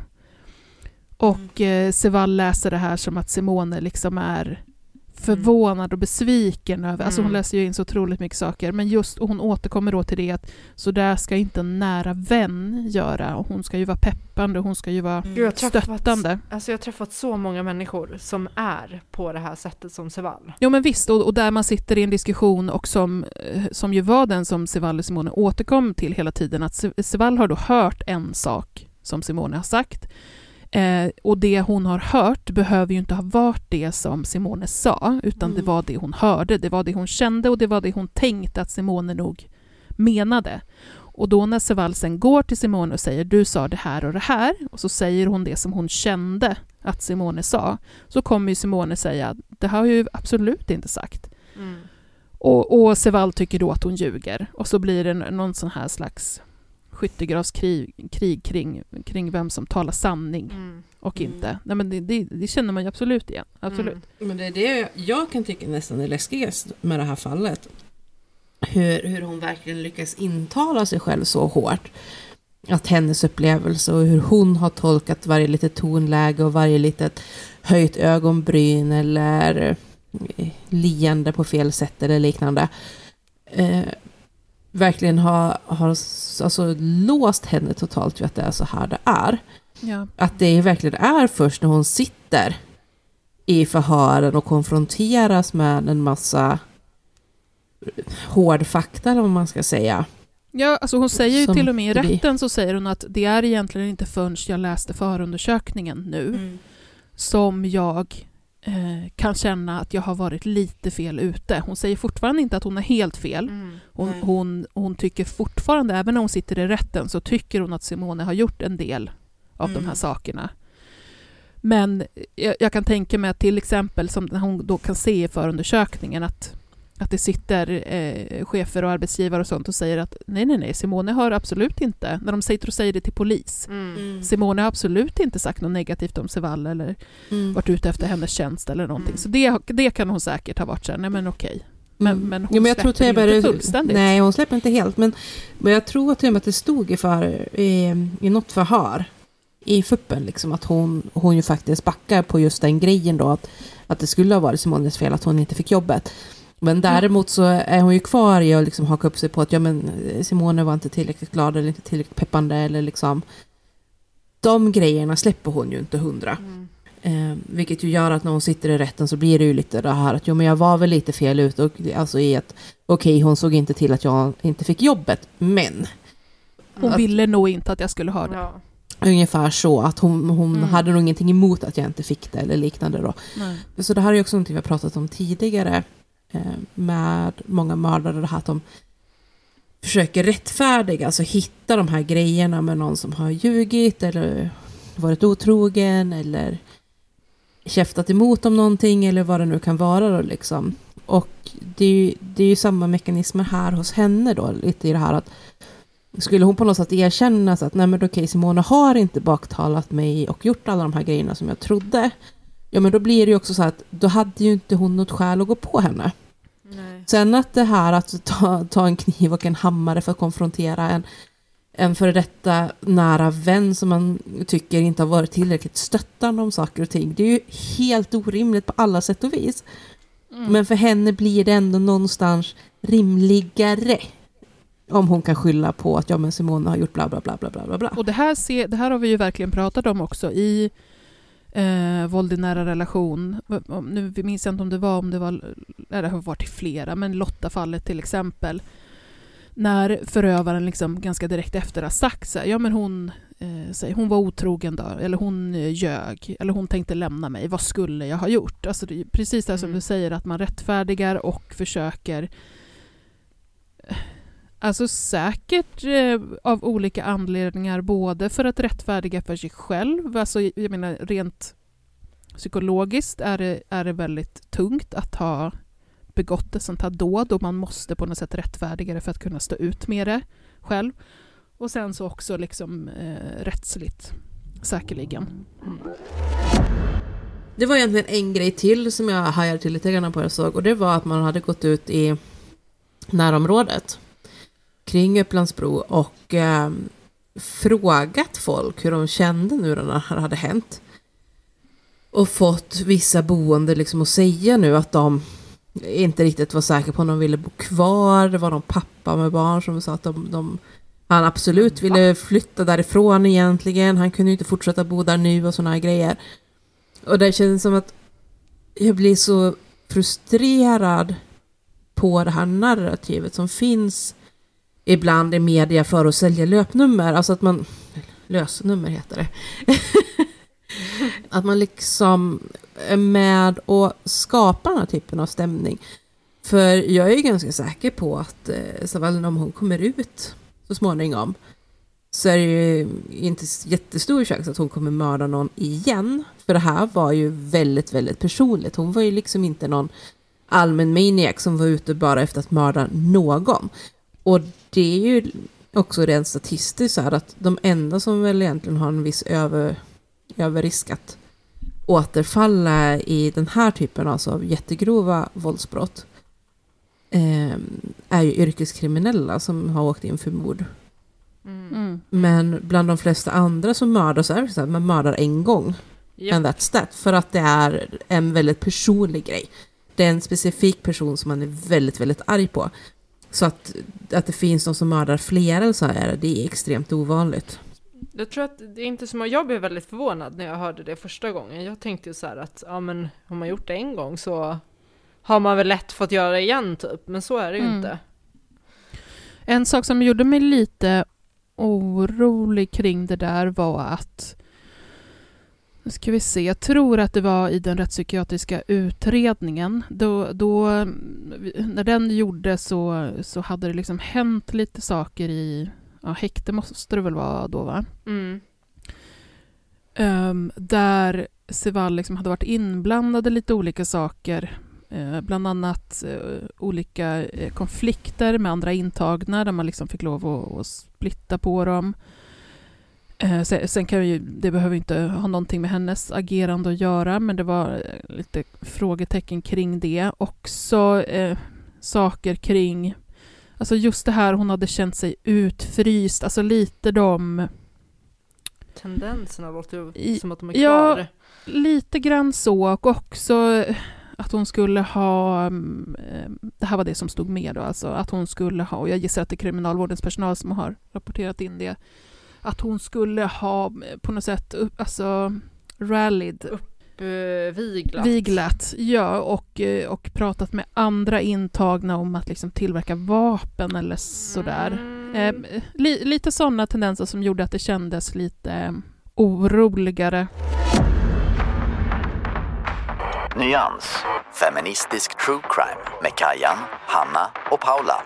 Och eh, Sevall läser det här som att Simone liksom är förvånad och besviken över, alltså hon Mm. läser ju in så otroligt mycket saker, men just, och hon återkommer då till det att så där ska inte en nära vän göra, och hon ska ju vara peppande, och hon ska ju vara träffat, stöttande. alltså jag har träffat så många människor som är på det här sättet som Sevall. Jo men visst, och, och där man sitter i en diskussion och som, eh, som ju var den som Sevall och Simone återkom till hela tiden, att Se- Sevall har då hört en sak som Simone har sagt, eh, och det hon har hört behöver ju inte ha varit det som Simone sa, utan det Mm. var det hon hörde, det var det hon kände och det var det hon tänkte att Simone nog menade. Och då när Sevall sen går till Simone och säger du sa det här och det här, och så säger hon det som hon kände att Simone sa, så kommer ju Simone säga det har jag ju absolut inte sagt. Mm. Och, och Sevall tycker då att hon ljuger. Och så blir det någon sån här slags skyttegravskrig krig kring, kring vem som talar sanning Mm. och inte. Nej, men det, det, det känner man ju absolut igen. Absolut. Mm. Men det är det jag kan tycka nästan är läskigast med det här fallet. Hur, hur hon verkligen lyckas intala sig själv så hårt. Att hennes upplevelse och hur hon har tolkat varje litet tonläge och varje litet höjt ögonbryn eller eh, leende på fel sätt eller liknande. Eh, verkligen har, har alltså, låst henne totalt vid att det är så här det är. Ja. Att det verkligen är först när hon sitter i förhören och konfronteras med en massa hård fakta, eller vad man ska säga. Ja, alltså hon säger ju Som till och med i rätten så säger hon att det är egentligen inte förrän jag läste förundersökningen nu som jag kan känna att jag har varit lite fel ute. Hon säger fortfarande inte att hon är helt fel. Mm. Hon, hon, hon tycker fortfarande, även när hon sitter i rätten, så tycker hon att Simone har gjort en del av de här Mm. sakerna. Men jag, jag kan tänka mig att till exempel, som hon då kan se i förundersökningen, att, att det sitter eh, chefer och arbetsgivare och sånt och säger att nej, nej, nej, Simone har absolut inte, när de sitter och säger det till polis, Mm. Simone har absolut inte sagt något negativt om Sevall eller Mm. varit ute efter hennes tjänst eller någonting. Så det, det kan hon säkert ha varit så här, nej men okej. Men, Mm. men hon Jo, men jag tror släpper med inte fullständigt. Nej, hon släpper inte helt. Men, men jag tror till och med att det stod i, för, i, i något förhör i fuppen liksom, att hon, hon ju faktiskt backar på just den grejen då. Att, att det skulle ha varit Simones fel att hon inte fick jobbet. Men däremot så är hon ju kvar i att liksom haka upp sig på att ja, men Simone var inte tillräckligt glad eller inte tillräckligt peppande. Eller liksom, de grejerna släpper hon ju inte hundra. Eh, vilket ju gör att när hon sitter i rätten så blir det ju lite det här att jo men jag var väl lite fel ute och alltså i att okej hon såg inte till att jag inte fick jobbet men Hon att, ville nog inte att jag skulle ha det. Ja. ungefär så att hon, hon Mm. hade nog ingenting emot att jag inte fick det eller liknande då. Nej. Så det här är ju också någonting vi har pratat om tidigare eh, Eh, med många mördare, det här att de försöker rättfärdiga, alltså hitta de här grejerna med någon som har ljugit eller varit otrogen eller käftat emot om någonting eller vad det nu kan vara då liksom. Och det är ju, det är ju samma mekanismer här hos henne då, lite i det här att skulle hon på något sätt erkänna så att nej men okej Simona har inte baktalat mig och gjort alla de här grejerna som jag trodde. Ja men då blir det ju också så att då hade ju inte hon något skäl att gå på henne. Nej. Sen att det här att ta, ta en kniv och en hammare för att konfrontera en, en före detta nära vän som man tycker inte har varit tillräckligt stöttande om saker och ting. Det är ju helt orimligt på alla sätt och vis. Mm. Men för henne blir det ändå någonstans rimligare. Om hon kan skylla på att ja men Simone har gjort bla bla bla bla bla. Och det här, se, det här har vi ju verkligen pratat om också i eh, våld i nära relation. Nu minns jag inte om det var, om det var, nej, det har varit flera, men Lotta-fallet till exempel. När förövaren liksom ganska direkt efter har sagt så här, ja men hon, eh, säger, hon var otrogen då, eller hon eh, ljög, eller hon tänkte lämna mig, vad skulle jag ha gjort? Alltså det är precis det som Mm. du säger, att man rättfärdigar och försöker Alltså säkert eh, av olika anledningar, både för att rättfärdiga för sig själv, alltså jag menar rent psykologiskt är det, är det väldigt tungt att ha begått ett sånt här dåd och man måste på något sätt rättfärdiga det för att kunna stå ut med det själv. Och sen så också liksom eh, rättsligt, säkerligen. Det var egentligen en grej till som jag hajade till lite grann på jag såg och det var att man hade gått ut i närområdet kring Upplandsbro och eh, frågat folk hur de kände nu när det här hade hänt. Och fått vissa boende liksom att säga nu att de inte riktigt var säkra på om de ville bo kvar. Det var någon pappa med barn som sa att de, de han absolut ville flytta därifrån egentligen. Han kunde ju inte fortsätta bo där nu och sådana här grejer. Och det känns som att jag blir så frustrerad på det här narrativet som finns ibland i media för att sälja löpnummer. Alltså att man... Lösnummer heter det. (laughs) att man liksom är med och skapar den här typen av stämning. För jag är ju ganska säker på att eh, om hon kommer ut så småningom så är det ju inte jättestor chans att hon kommer mörda någon igen. För det här var ju väldigt, väldigt personligt. Hon var ju liksom inte någon allmän maniac som var ute bara efter att mörda någon. Och det är ju också rent statistiskt så här att de enda som väl egentligen har en viss över, överrisk att återfalla i den här typen alltså av jättegrova våldsbrott eh, är ju yrkeskriminella som har åkt in för mord. Mm. Men bland de flesta andra som mördar så är det så att man mördar en gång. Japp. And that's that. För att det är en väldigt personlig grej. Det är en specifik person som man är väldigt, väldigt arg på. Så att, att det finns någon som mördar flera så här, det är extremt ovanligt. Jag tror att det är inte som att jag blev väldigt förvånad när jag hörde det första gången. Jag tänkte ju så här att, ja men om man gjort det en gång så har man väl lätt fått göra det igen typ, men så är det ju Mm. inte. En sak som gjorde mig lite orolig kring det där var att nu ska vi se, jag tror att det var i den rättspsykiatriska utredningen. Då, då, när den gjordes så, så hade det liksom hänt lite saker i ja, häkte måste det väl vara då va? Mm. ehm, där Seval liksom hade varit inblandad i lite olika saker. Eh, bland annat eh, olika eh, konflikter med andra intagna där man liksom fick lov att, att splitta på dem. Eh, sen, sen kan ju, det behöver inte ha någonting med hennes agerande att göra, men det var eh, lite frågetecken kring det. Också eh, saker kring, alltså just det här hon hade känt sig utfryst, alltså lite de... Tendenserna låter I- som att de är Ja, kvar. lite grann så och också att hon skulle ha, mm, eh, det här var det som stod med då, alltså att hon skulle ha, och jag gissar att det är kriminalvårdens personal som har rapporterat in det, att hon skulle ha eh, på något sätt alltså rallied, Uh, viglat. viglat, ja, och, eh, och pratat med andra intagna om att liksom tillverka vapen eller sådär. Mm. Eh, li, lite sådana tendenser som gjorde att det kändes lite eh, oroligare. Nyans. Feministisk true crime med Kajan, Hanna och Paula.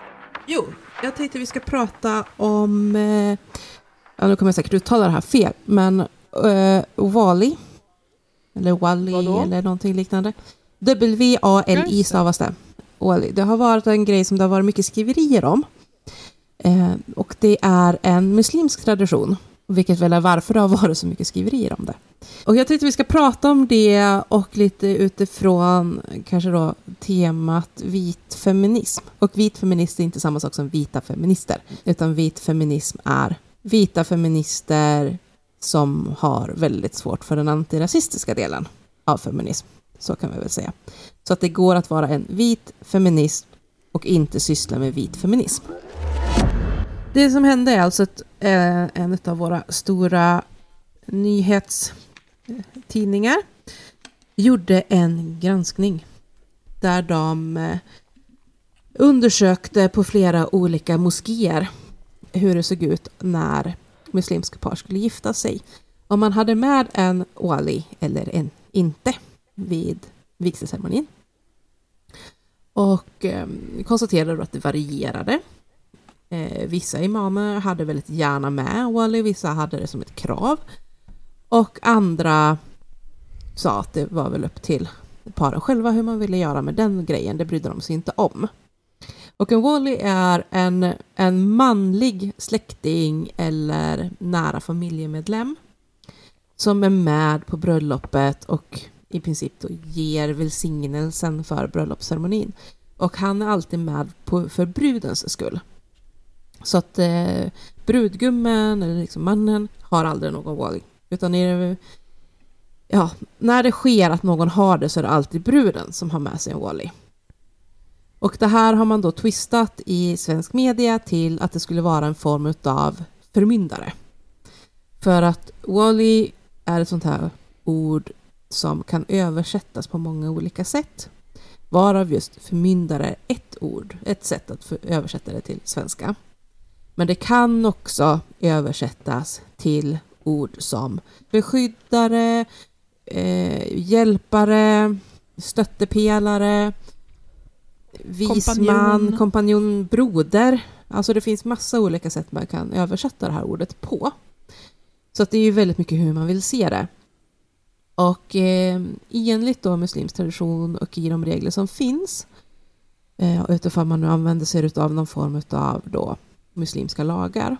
Jo, jag tänkte vi ska prata om, eh, ja nu kommer jag säkert uttala det här fel, men eh, Wally, eller Wally Vadå? eller någonting liknande. W-A-L-I stavas det. Wally. Det har varit en grej som det har varit mycket skriverier om. Eh, och det är en muslimsk tradition, vilket väl är varför det har (laughs) varit så mycket skriverier om det. Och jag tänkte vi ska prata om det och lite utifrån kanske då temat vit feminism. Och vit feminist är inte samma sak som vita feminister, utan vit feminism är vita feminister som har väldigt svårt för den antirasistiska delen av feminism. Så kan vi väl säga. Så att det går att vara en vit feminist och inte syssla med vit feminism. Det som hände är alltså att eh, en av våra stora nyhetstidningar gjorde en granskning där de eh, undersökte på flera olika moskéer hur det såg ut när muslimska par skulle gifta sig. Om man hade med en wali eller en inte vid vigselceremonin. Och eh, konstaterade då att det varierade. Eh, vissa imamer hade väldigt gärna med wali, vissa hade det som ett krav. Och andra sa att det var väl upp till paren själva hur man ville göra med den grejen. Det brydde de sig inte om. Och en Wally är en, en manlig släkting eller nära familjemedlem som är med på bröllopet och i princip då ger välsignelsen för bröllopsceremonin. Och han är alltid med på, för brudens skull. Så att eh, brudgummen eller liksom mannen har aldrig någon Wally. Utan är det, ja, när det sker att någon har det så är det alltid bruden som har med sig en wali. Och det här har man då twistat i svensk media till att det skulle vara en form av förmyndare. För att wally är ett sånt här ord som kan översättas på många olika sätt. Varav just förmyndare är ett ord, ett sätt att översätta det till svenska. Men det kan också översättas till ord som beskyddare, eh, hjälpare, stöttepelare, visman, Kompanjon. broder. Alltså det finns massa olika sätt man kan översätta det här ordet på. Så att det är ju väldigt mycket hur man vill se det. Och eh, enligt då muslimsk tradition och i de regler som finns eh, utifrån man nu använder sig av någon form av då muslimska lagar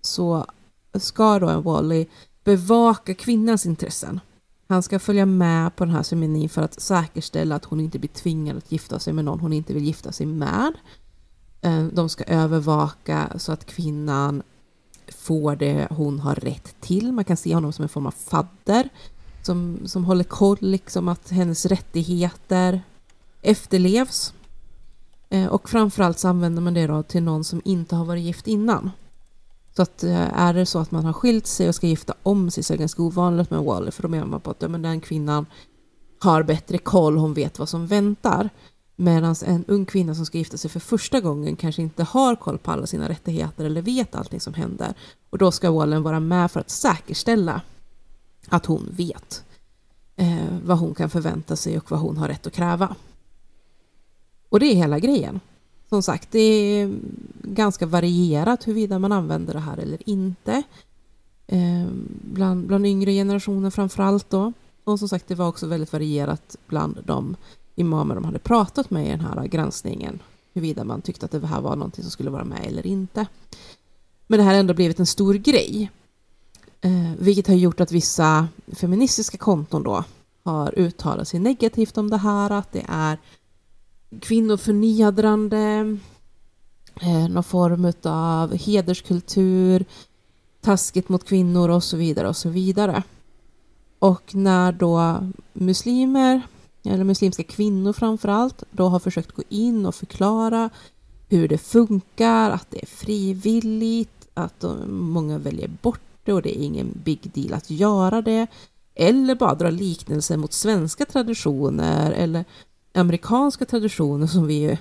så ska då en wali bevaka kvinnans intressen. Han ska följa med på den här ceremonin för att säkerställa att hon inte blir tvingad att gifta sig med någon hon inte vill gifta sig med. Eh, de ska övervaka så att kvinnan får det hon har rätt till. Man kan se honom som en form av fadder som, som håller koll liksom att hennes rättigheter efterlevs. Eh, och framförallt så använder man det då till någon som inte har varit gift innan. Så att eh, är det så att man har skilt sig och ska gifta om sig så är det ganska ovanligt med Wally för då menar man på att ja, men den kvinnan har bättre koll, hon vet vad som väntar. Medan en ung kvinna som ska gifta sig för första gången kanske inte har koll på alla sina rättigheter eller vet allting som händer. Och då ska wallen vara med för att säkerställa att hon vet eh, vad hon kan förvänta sig och vad hon har rätt att kräva. Och det är hela grejen. Som sagt, det är ganska varierat huruvida man använder det här eller inte. eh, bland, bland yngre generationer framför allt då. Och som sagt, det var också väldigt varierat bland de imamer de hade pratat med i den här granskningen, huruvida man tyckte att det här var någonting som skulle vara med eller inte. Men det här har ändå blivit en stor grej, eh, vilket har gjort att vissa feministiska konton då har uttalat sig negativt om det här, att det är kvinnoförnedrande, eh, någon form av hederskultur, taskigt mot kvinnor och så vidare och så vidare. Och när då muslimer, eller muslimska kvinnor framför allt, då har försökt gå in och förklara hur det funkar, att det är frivilligt, att de, många väljer bort det och det är ingen big deal att göra det. Eller bara dra liknelser mot svenska traditioner eller amerikanska traditioner som vi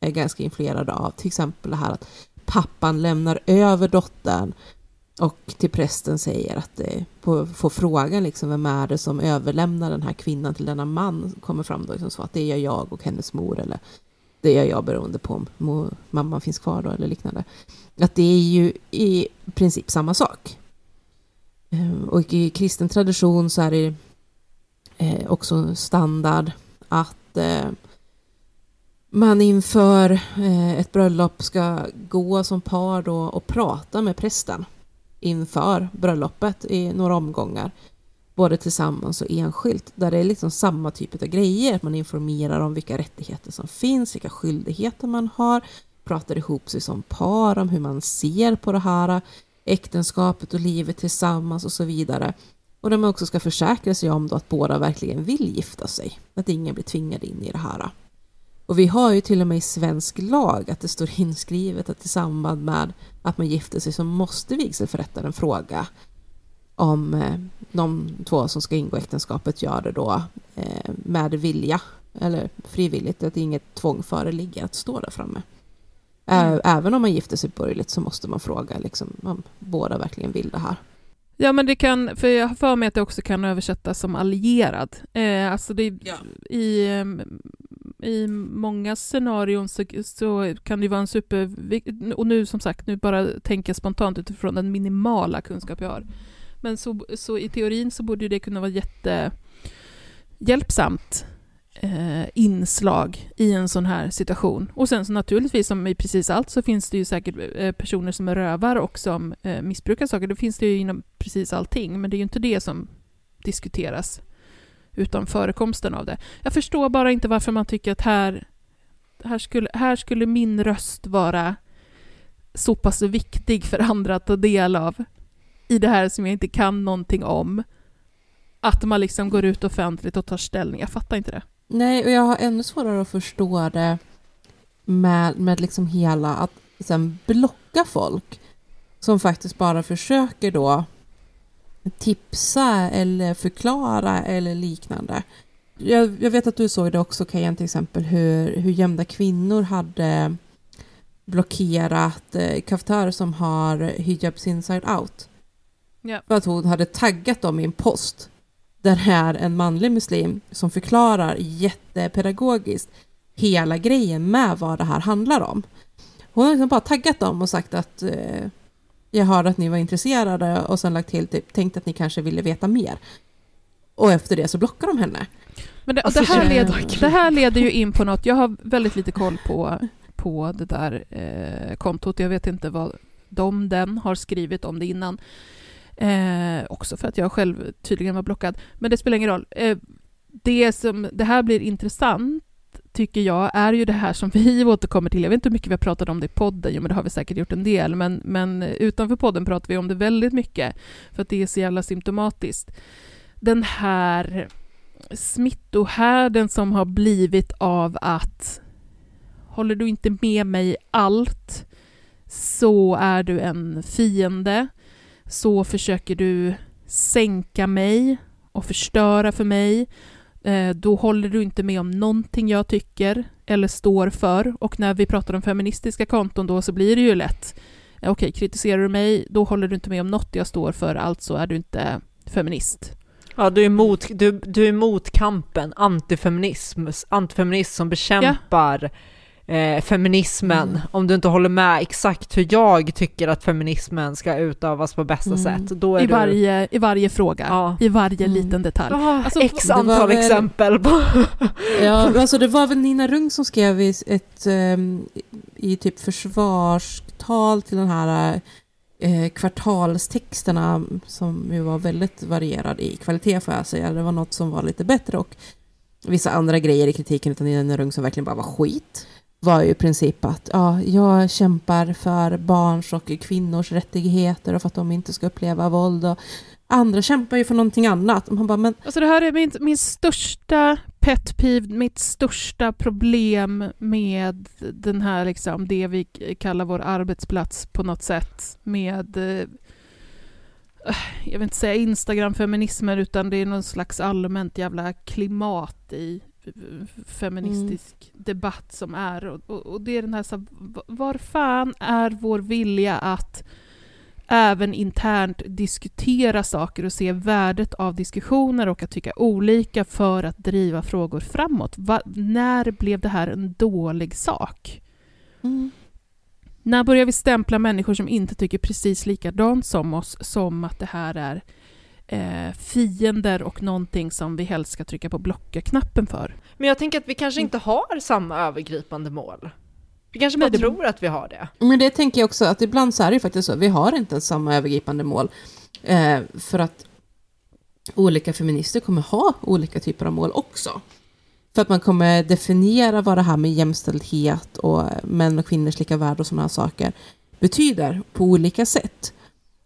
är ganska influerade av. Till exempel det här att pappan lämnar över dottern och till prästen säger att det, på, får frågan liksom vem är det som överlämnar den här kvinnan till denna man kommer fram då liksom så att det är jag och hennes mor eller det är jag beroende på om mor, mamman finns kvar då eller liknande. Att det är ju i princip samma sak. Ehm, och i kristen tradition så är det eh, också standard att eh, man inför eh, ett bröllop ska gå som par då och prata med prästen inför bröllopet i några omgångar. Både tillsammans och enskilt. Där det är liksom samma typ av grejer. Man informerar om vilka rättigheter som finns, vilka skyldigheter man har. Pratar ihop sig som par om hur man ser på det här äktenskapet och livet tillsammans och så vidare. Och där man också ska försäkra sig om att båda verkligen vill gifta sig. Att ingen blir tvingad in i det här. Och vi har ju till och med i svensk lag att det står inskrivet att i samband med att man gifter sig så måste vigselförrättaren fråga om eh, de två som ska ingå äktenskapet gör det då eh, med vilja eller frivilligt, att inget tvång föreligger att stå där framme. Mm. Även om man gifter sig borgerligt så måste man fråga liksom, om båda verkligen vill det här. Ja, men det kan, för jag har för mig att det också kan översättas som allierad. Eh, alltså det, ja. i, I många scenarion så, så, kan det vara en super... Och nu som sagt, nu bara tänker jag spontant utifrån den minimala kunskap jag har. Men så, så i teorin så borde det kunna vara jättehjälpsamt eh, inslag i en sån här situation. Och sen så naturligtvis, som i precis allt, så finns det ju säkert eh, personer som är rövar och som eh, missbrukar saker. Det finns det ju inom precis allting, men det är ju inte det som diskuteras, utan förekomsten av det. Jag förstår bara inte varför man tycker att här, här, skulle, här skulle min röst vara så pass viktig för andra att ta del av i det här som jag inte kan någonting om. Att man liksom går ut offentligt och tar ställning. Jag fattar inte det. Nej, och jag har ännu svårare att förstå det med, med liksom hela att sen blocka folk som faktiskt bara försöker då tipsa eller förklara eller liknande. Jag, jag vet att du såg det också Kajan till exempel hur, hur gömda kvinnor hade blockerat eh, kaftar som har hijabs inside out. Ja. För att hon hade taggat dem i en post där det är en manlig muslim som förklarar jättepedagogiskt hela grejen med vad det här handlar om. Hon har liksom bara taggat dem och sagt att eh, jag hörde att ni var intresserade och sen lagt till typ tänkt att ni kanske ville veta mer. Och efter det så blockar de henne. Men det, alltså, det, här leder, det här leder ju in på något, jag har väldigt lite koll på, på det där eh, kontot, jag vet inte vad de, den har skrivit om det innan. Eh, också för att jag själv tydligen var blockad. Men det spelar ingen roll. Eh, det som det här blir intressant tycker jag är ju det här som vi (laughs) återkommer till. Jag vet inte hur mycket vi har pratat om det i podden, jo, men det har vi säkert gjort en del, men, men utanför podden pratar vi om det väldigt mycket, för att det är så jävla symptomatiskt. Den här smittohärden som har blivit av att håller du inte med mig i allt så är du en fiende så försöker du sänka mig och förstöra för mig. Eh, då håller du inte med om någonting jag tycker eller står för. Och när vi pratar om feministiska konton då så blir det ju lätt okej, okay, kritiserar du mig, då håller du inte med om något jag står för, alltså är du inte feminist. Ja, du är emot, du, du är emot kampen, antifeminism, antifeminism som bekämpar ja eh, feminismen, Mm. om du inte håller med exakt hur jag tycker att feminismen ska utövas på bästa Mm. sätt, då är I du... varje, I varje fråga, i varje liten detalj. Ja, Alltså, x antal väl- exempel. (laughs) Ja, alltså det var väl Nina Rung som skrev i ett ehm, i typ försvarstal till den här eh, kvartalstexterna som ju var väldigt varierad i kvalitet får jag säga. Det var något som var lite bättre och vissa andra grejer i kritiken utan Nina Rung som verkligen bara var skit var ju i princip att ja, jag kämpar för barns och kvinnors rättigheter och för att de inte ska uppleva våld och andra kämpar ju för någonting annat. Man bara, men Alltså det här är min, min största pet peeve, mitt största problem med den här, liksom, det vi kallar vår arbetsplats på något sätt med, eh, jag vill inte säga Instagram-feminismer, utan det är någon slags allmänt jävla klimat i feministisk debatt som är. Och, och, och det är den här, så var fan är vår vilja att även internt diskutera saker och se värdet av diskussioner och att tycka olika för att driva frågor framåt. Va, när blev det här en dålig sak? När börjar vi stämpla människor som inte tycker precis likadant som oss som att det här är eh, fiender och någonting som vi helst ska trycka på blocka-knappen för? Men jag tänker att vi kanske inte har samma övergripande mål. Vi kanske bara Nej, det- tror att vi har det. Men det tänker jag också att ibland så är det ju faktiskt så. Vi har inte ens samma övergripande mål. Eh, för att olika feminister kommer ha olika typer av mål också. För att man kommer definiera vad det här med jämställdhet och män och kvinnors lika värde och sådana här saker betyder på olika sätt.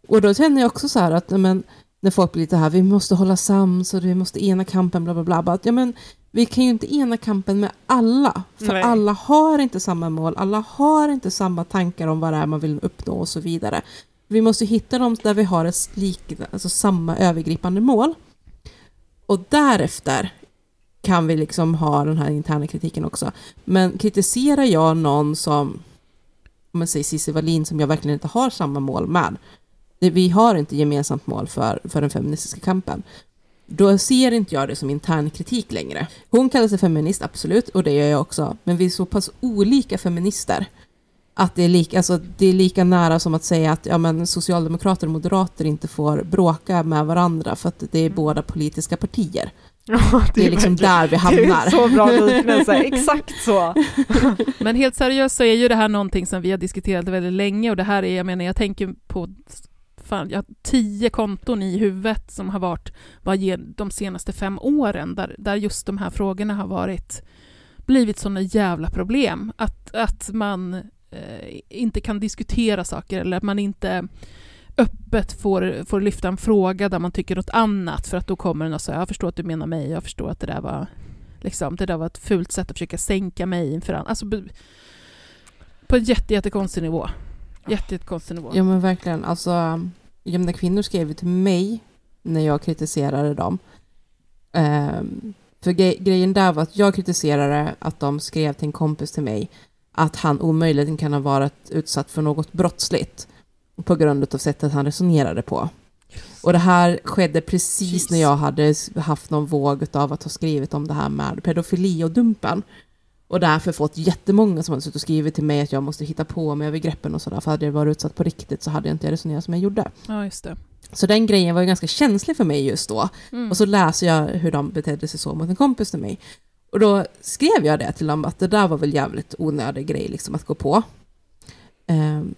Och då känner jag också så här att men, när folk blir lite här, vi måste hålla sams och vi måste ena kampen, bla bla bla. Bara, ja, men, vi kan ju inte ena kampen med alla, för Nej. alla har inte samma mål, alla har inte samma tankar om vad det är man vill uppnå och så vidare. Vi måste hitta dem där vi har ett lik, alltså samma övergripande mål. Och därefter kan vi liksom ha den här interna kritiken också. Men kritiserar jag någon som, om man säger Cissi Wallin, som jag verkligen inte har samma mål med, vi har inte gemensamt mål för, för den feministiska kampen, då ser inte jag det som intern kritik längre. Hon kallar sig feminist, absolut, och det gör jag också, men vi är så pass olika feminister att det är, lika, alltså, det är lika nära som att säga att ja, men socialdemokrater och moderater inte får bråka med varandra för att det är båda politiska partier. (laughs) Ja, Det är liksom verkligen- där vi Det hamnar. är så bra liknelse, (laughs) exakt så. Men helt seriöst så är ju det här någonting som vi har diskuterat väldigt länge och det här är, jag menar, jag tänker på fan, jag har tio konton i huvudet som har varit vad de senaste fem åren där, där just de här frågorna har varit blivit sådana jävla problem. Att, att man eh, inte kan diskutera saker eller att man inte öppet får, får lyfta en fråga där man tycker något annat för att då kommer den och säger jag förstår att du menar mig, jag förstår att det där var liksom, det där var ett fult sätt att försöka sänka mig inför andra. Alltså, på en jätte, jättekonstig nivå. Jätte, jättekonstig nivå. Ja men verkligen, alltså Jämna kvinnor skrev ju till mig när jag kritiserade dem. Ehm, för gre- grejen där var att jag kritiserade att de skrev till en kompis till mig att han omöjligen kan ha varit utsatt för något brottsligt på grund av sättet han resonerade på. Och det här skedde precis när jag hade haft någon våg av att ha skrivit om det här med pedofili och dumpen. Och därför fått jättemånga som hade suttit och skrivit till mig att jag måste hitta på med övergreppen och sådär. För hade jag varit utsatt på riktigt så hade jag inte resonerat som jag gjorde. Ja, just det. Så den grejen var ju ganska känslig för mig just då. Mm. Och så läser jag hur de betedde sig så mot en kompis till mig. Och då skrev jag det till dem att det där var väl jävligt onödig grej liksom att gå på. Ehm,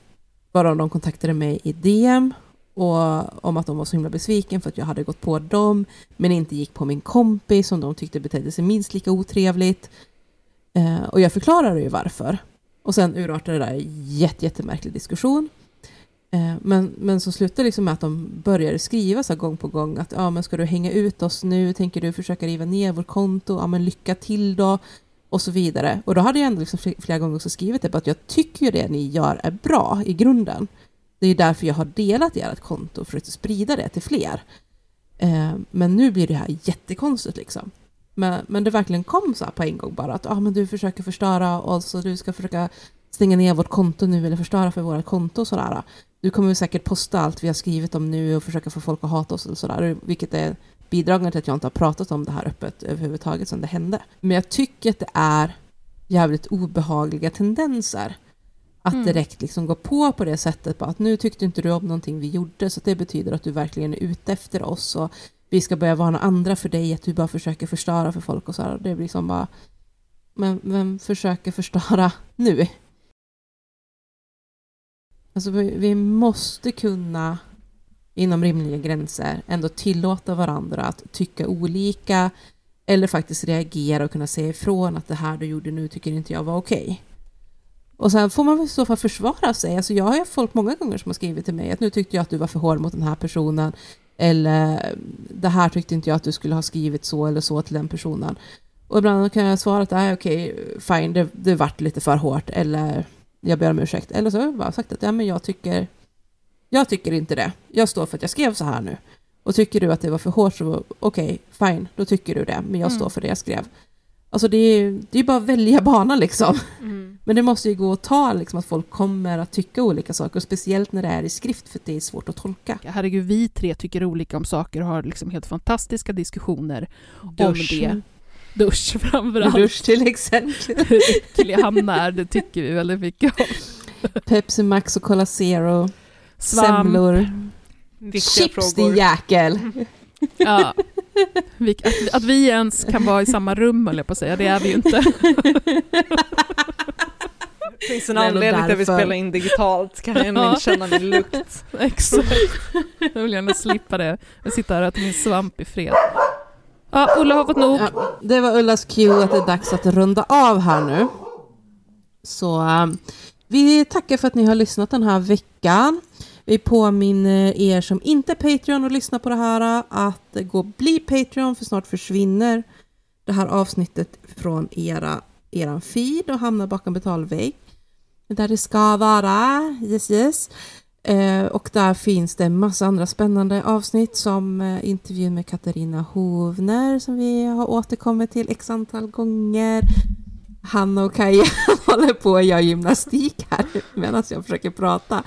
bara de kontaktade mig i DM och om att de var så himla besviken för att jag hade gått på dem men inte gick på min kompis som de tyckte betedde sig minst lika otrevligt. Eh, och jag förklarade ju varför. Och sen urartade det där i jätte, jättemärklig diskussion. Eh, men, men så slutade det liksom med att de började skriva så gång på gång att ja, men ska du hänga ut oss nu? Tänker du försöka riva ner vårt konto? Ja, men lycka till då. Och så vidare. Och då hade jag ändå liksom flera gånger också skrivit det på att jag tycker ju det ni gör är bra i grunden. Det är därför jag har delat ert konto och försökt sprida det till fler. Eh, men nu blir det här jättekonstigt liksom. Men, men det verkligen kom så här på en gång bara att ah, men du försöker förstöra oss och du ska försöka stänga ner vårt konto nu eller förstöra för vårt konto och sådär. Du kommer säkert posta allt vi har skrivit om nu och försöka få folk att hata oss och sådär, vilket är bidragande till att jag inte har pratat om det här öppet överhuvudtaget sedan det hände. Men jag tycker att det är jävligt obehagliga tendenser. Att Mm. direkt liksom gå på på det sättet, bara att nu tyckte inte du om någonting vi gjorde, så det betyder att du verkligen är ute efter oss och vi ska börja varna andra för dig, att du bara försöker förstöra för folk och så här. Det blir som bara, men vem försöker förstöra (laughs) nu? Alltså vi, vi måste kunna inom rimliga gränser ändå tillåta varandra att tycka olika eller faktiskt reagera och kunna säga ifrån att det här du gjorde nu tycker inte jag var okej. Och sen får man väl i så fall försvara sig. Alltså jag har ju folk många gånger som har skrivit till mig att nu tyckte jag att du var för hård mot den här personen eller det här tyckte inte jag att du skulle ha skrivit så eller så till den personen. Och ibland kan jag svara att nej okej, fine, det, det vart lite för hårt eller jag ber om ursäkt. Eller så har jag bara sagt att ja, men jag tycker jag tycker inte det. Jag står för att jag skrev så här nu. Och tycker du att det var för hårt så okej, fine, då tycker du det. Men jag Mm. står för det jag skrev. Alltså det är det är bara att välja bana liksom. Mm. Men det måste ju gå att ta liksom att folk kommer att tycka olika saker. Och speciellt när det är i skrift för det är svårt att tolka. Herregud, vi tre tycker olika om saker och har liksom helt fantastiska diskussioner Dusch. om det. Dusch framförallt. Dusch till exempel. Hur äcklig är, det tycker vi väldigt mycket om. Pepsi Max och Cola Zero. Svamp. Semlor. Viktiga Chips din frågor. jäkel. Ja. (laughs) Vi, att, att vi ens kan vara i samma rum, höll jag på att säga, det är vi ju inte. Det finns en anledning till att vi spelar in digitalt, kan jag Ja. inte känna min lukt. (laughs) Exakt. Jag vill gärna slippa det. Jag sitter här och äter min svamp i fred. Ja, Ulla har fått nog. Ja, det var Ullas cue att det är dags att runda av här nu. Så um, vi tackar för att ni har lyssnat den här veckan. Vi påminner er som inte är Patreon och lyssnar på det här att gå och bli Patreon för snart försvinner det här avsnittet från era, eran feed och hamnar bakom betalvägg. Där det ska vara. Yes, yes. Eh, och där finns det en massa andra spännande avsnitt som eh, intervjun med Katarina Hovner som vi har återkommit till x antal gånger. Hanna och Kaja (laughs) håller på och gör gymnastik här medan jag försöker prata.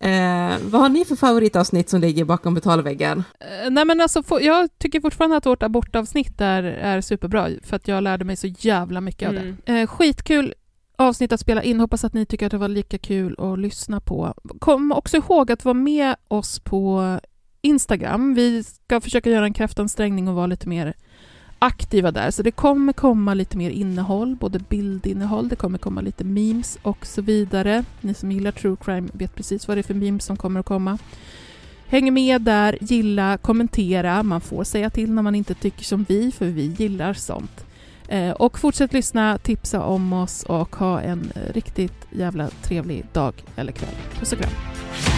Eh, vad har ni för favoritavsnitt som ligger bakom betalväggen? Eh, Nej men alltså, jag tycker fortfarande att vårt abortavsnitt är, är superbra, för att jag lärde mig så jävla mycket av Mm. det. Eh, skitkul avsnitt att spela in, hoppas att ni tycker att det var lika kul att lyssna på. Kom också ihåg att vara med oss på Instagram. Vi ska försöka göra en kraftansträngning och vara lite mer aktiva där, så det kommer komma lite mer innehåll, både bildinnehåll, det kommer komma lite memes och så vidare. Ni som gillar true crime vet precis vad det är för memes som kommer att komma. Häng med där, gilla, kommentera. Man får säga till när man inte tycker som vi, för vi gillar sånt. Eh, och fortsätt lyssna, tipsa om oss och ha en eh, riktigt jävla trevlig dag eller kväll. Puss och kram.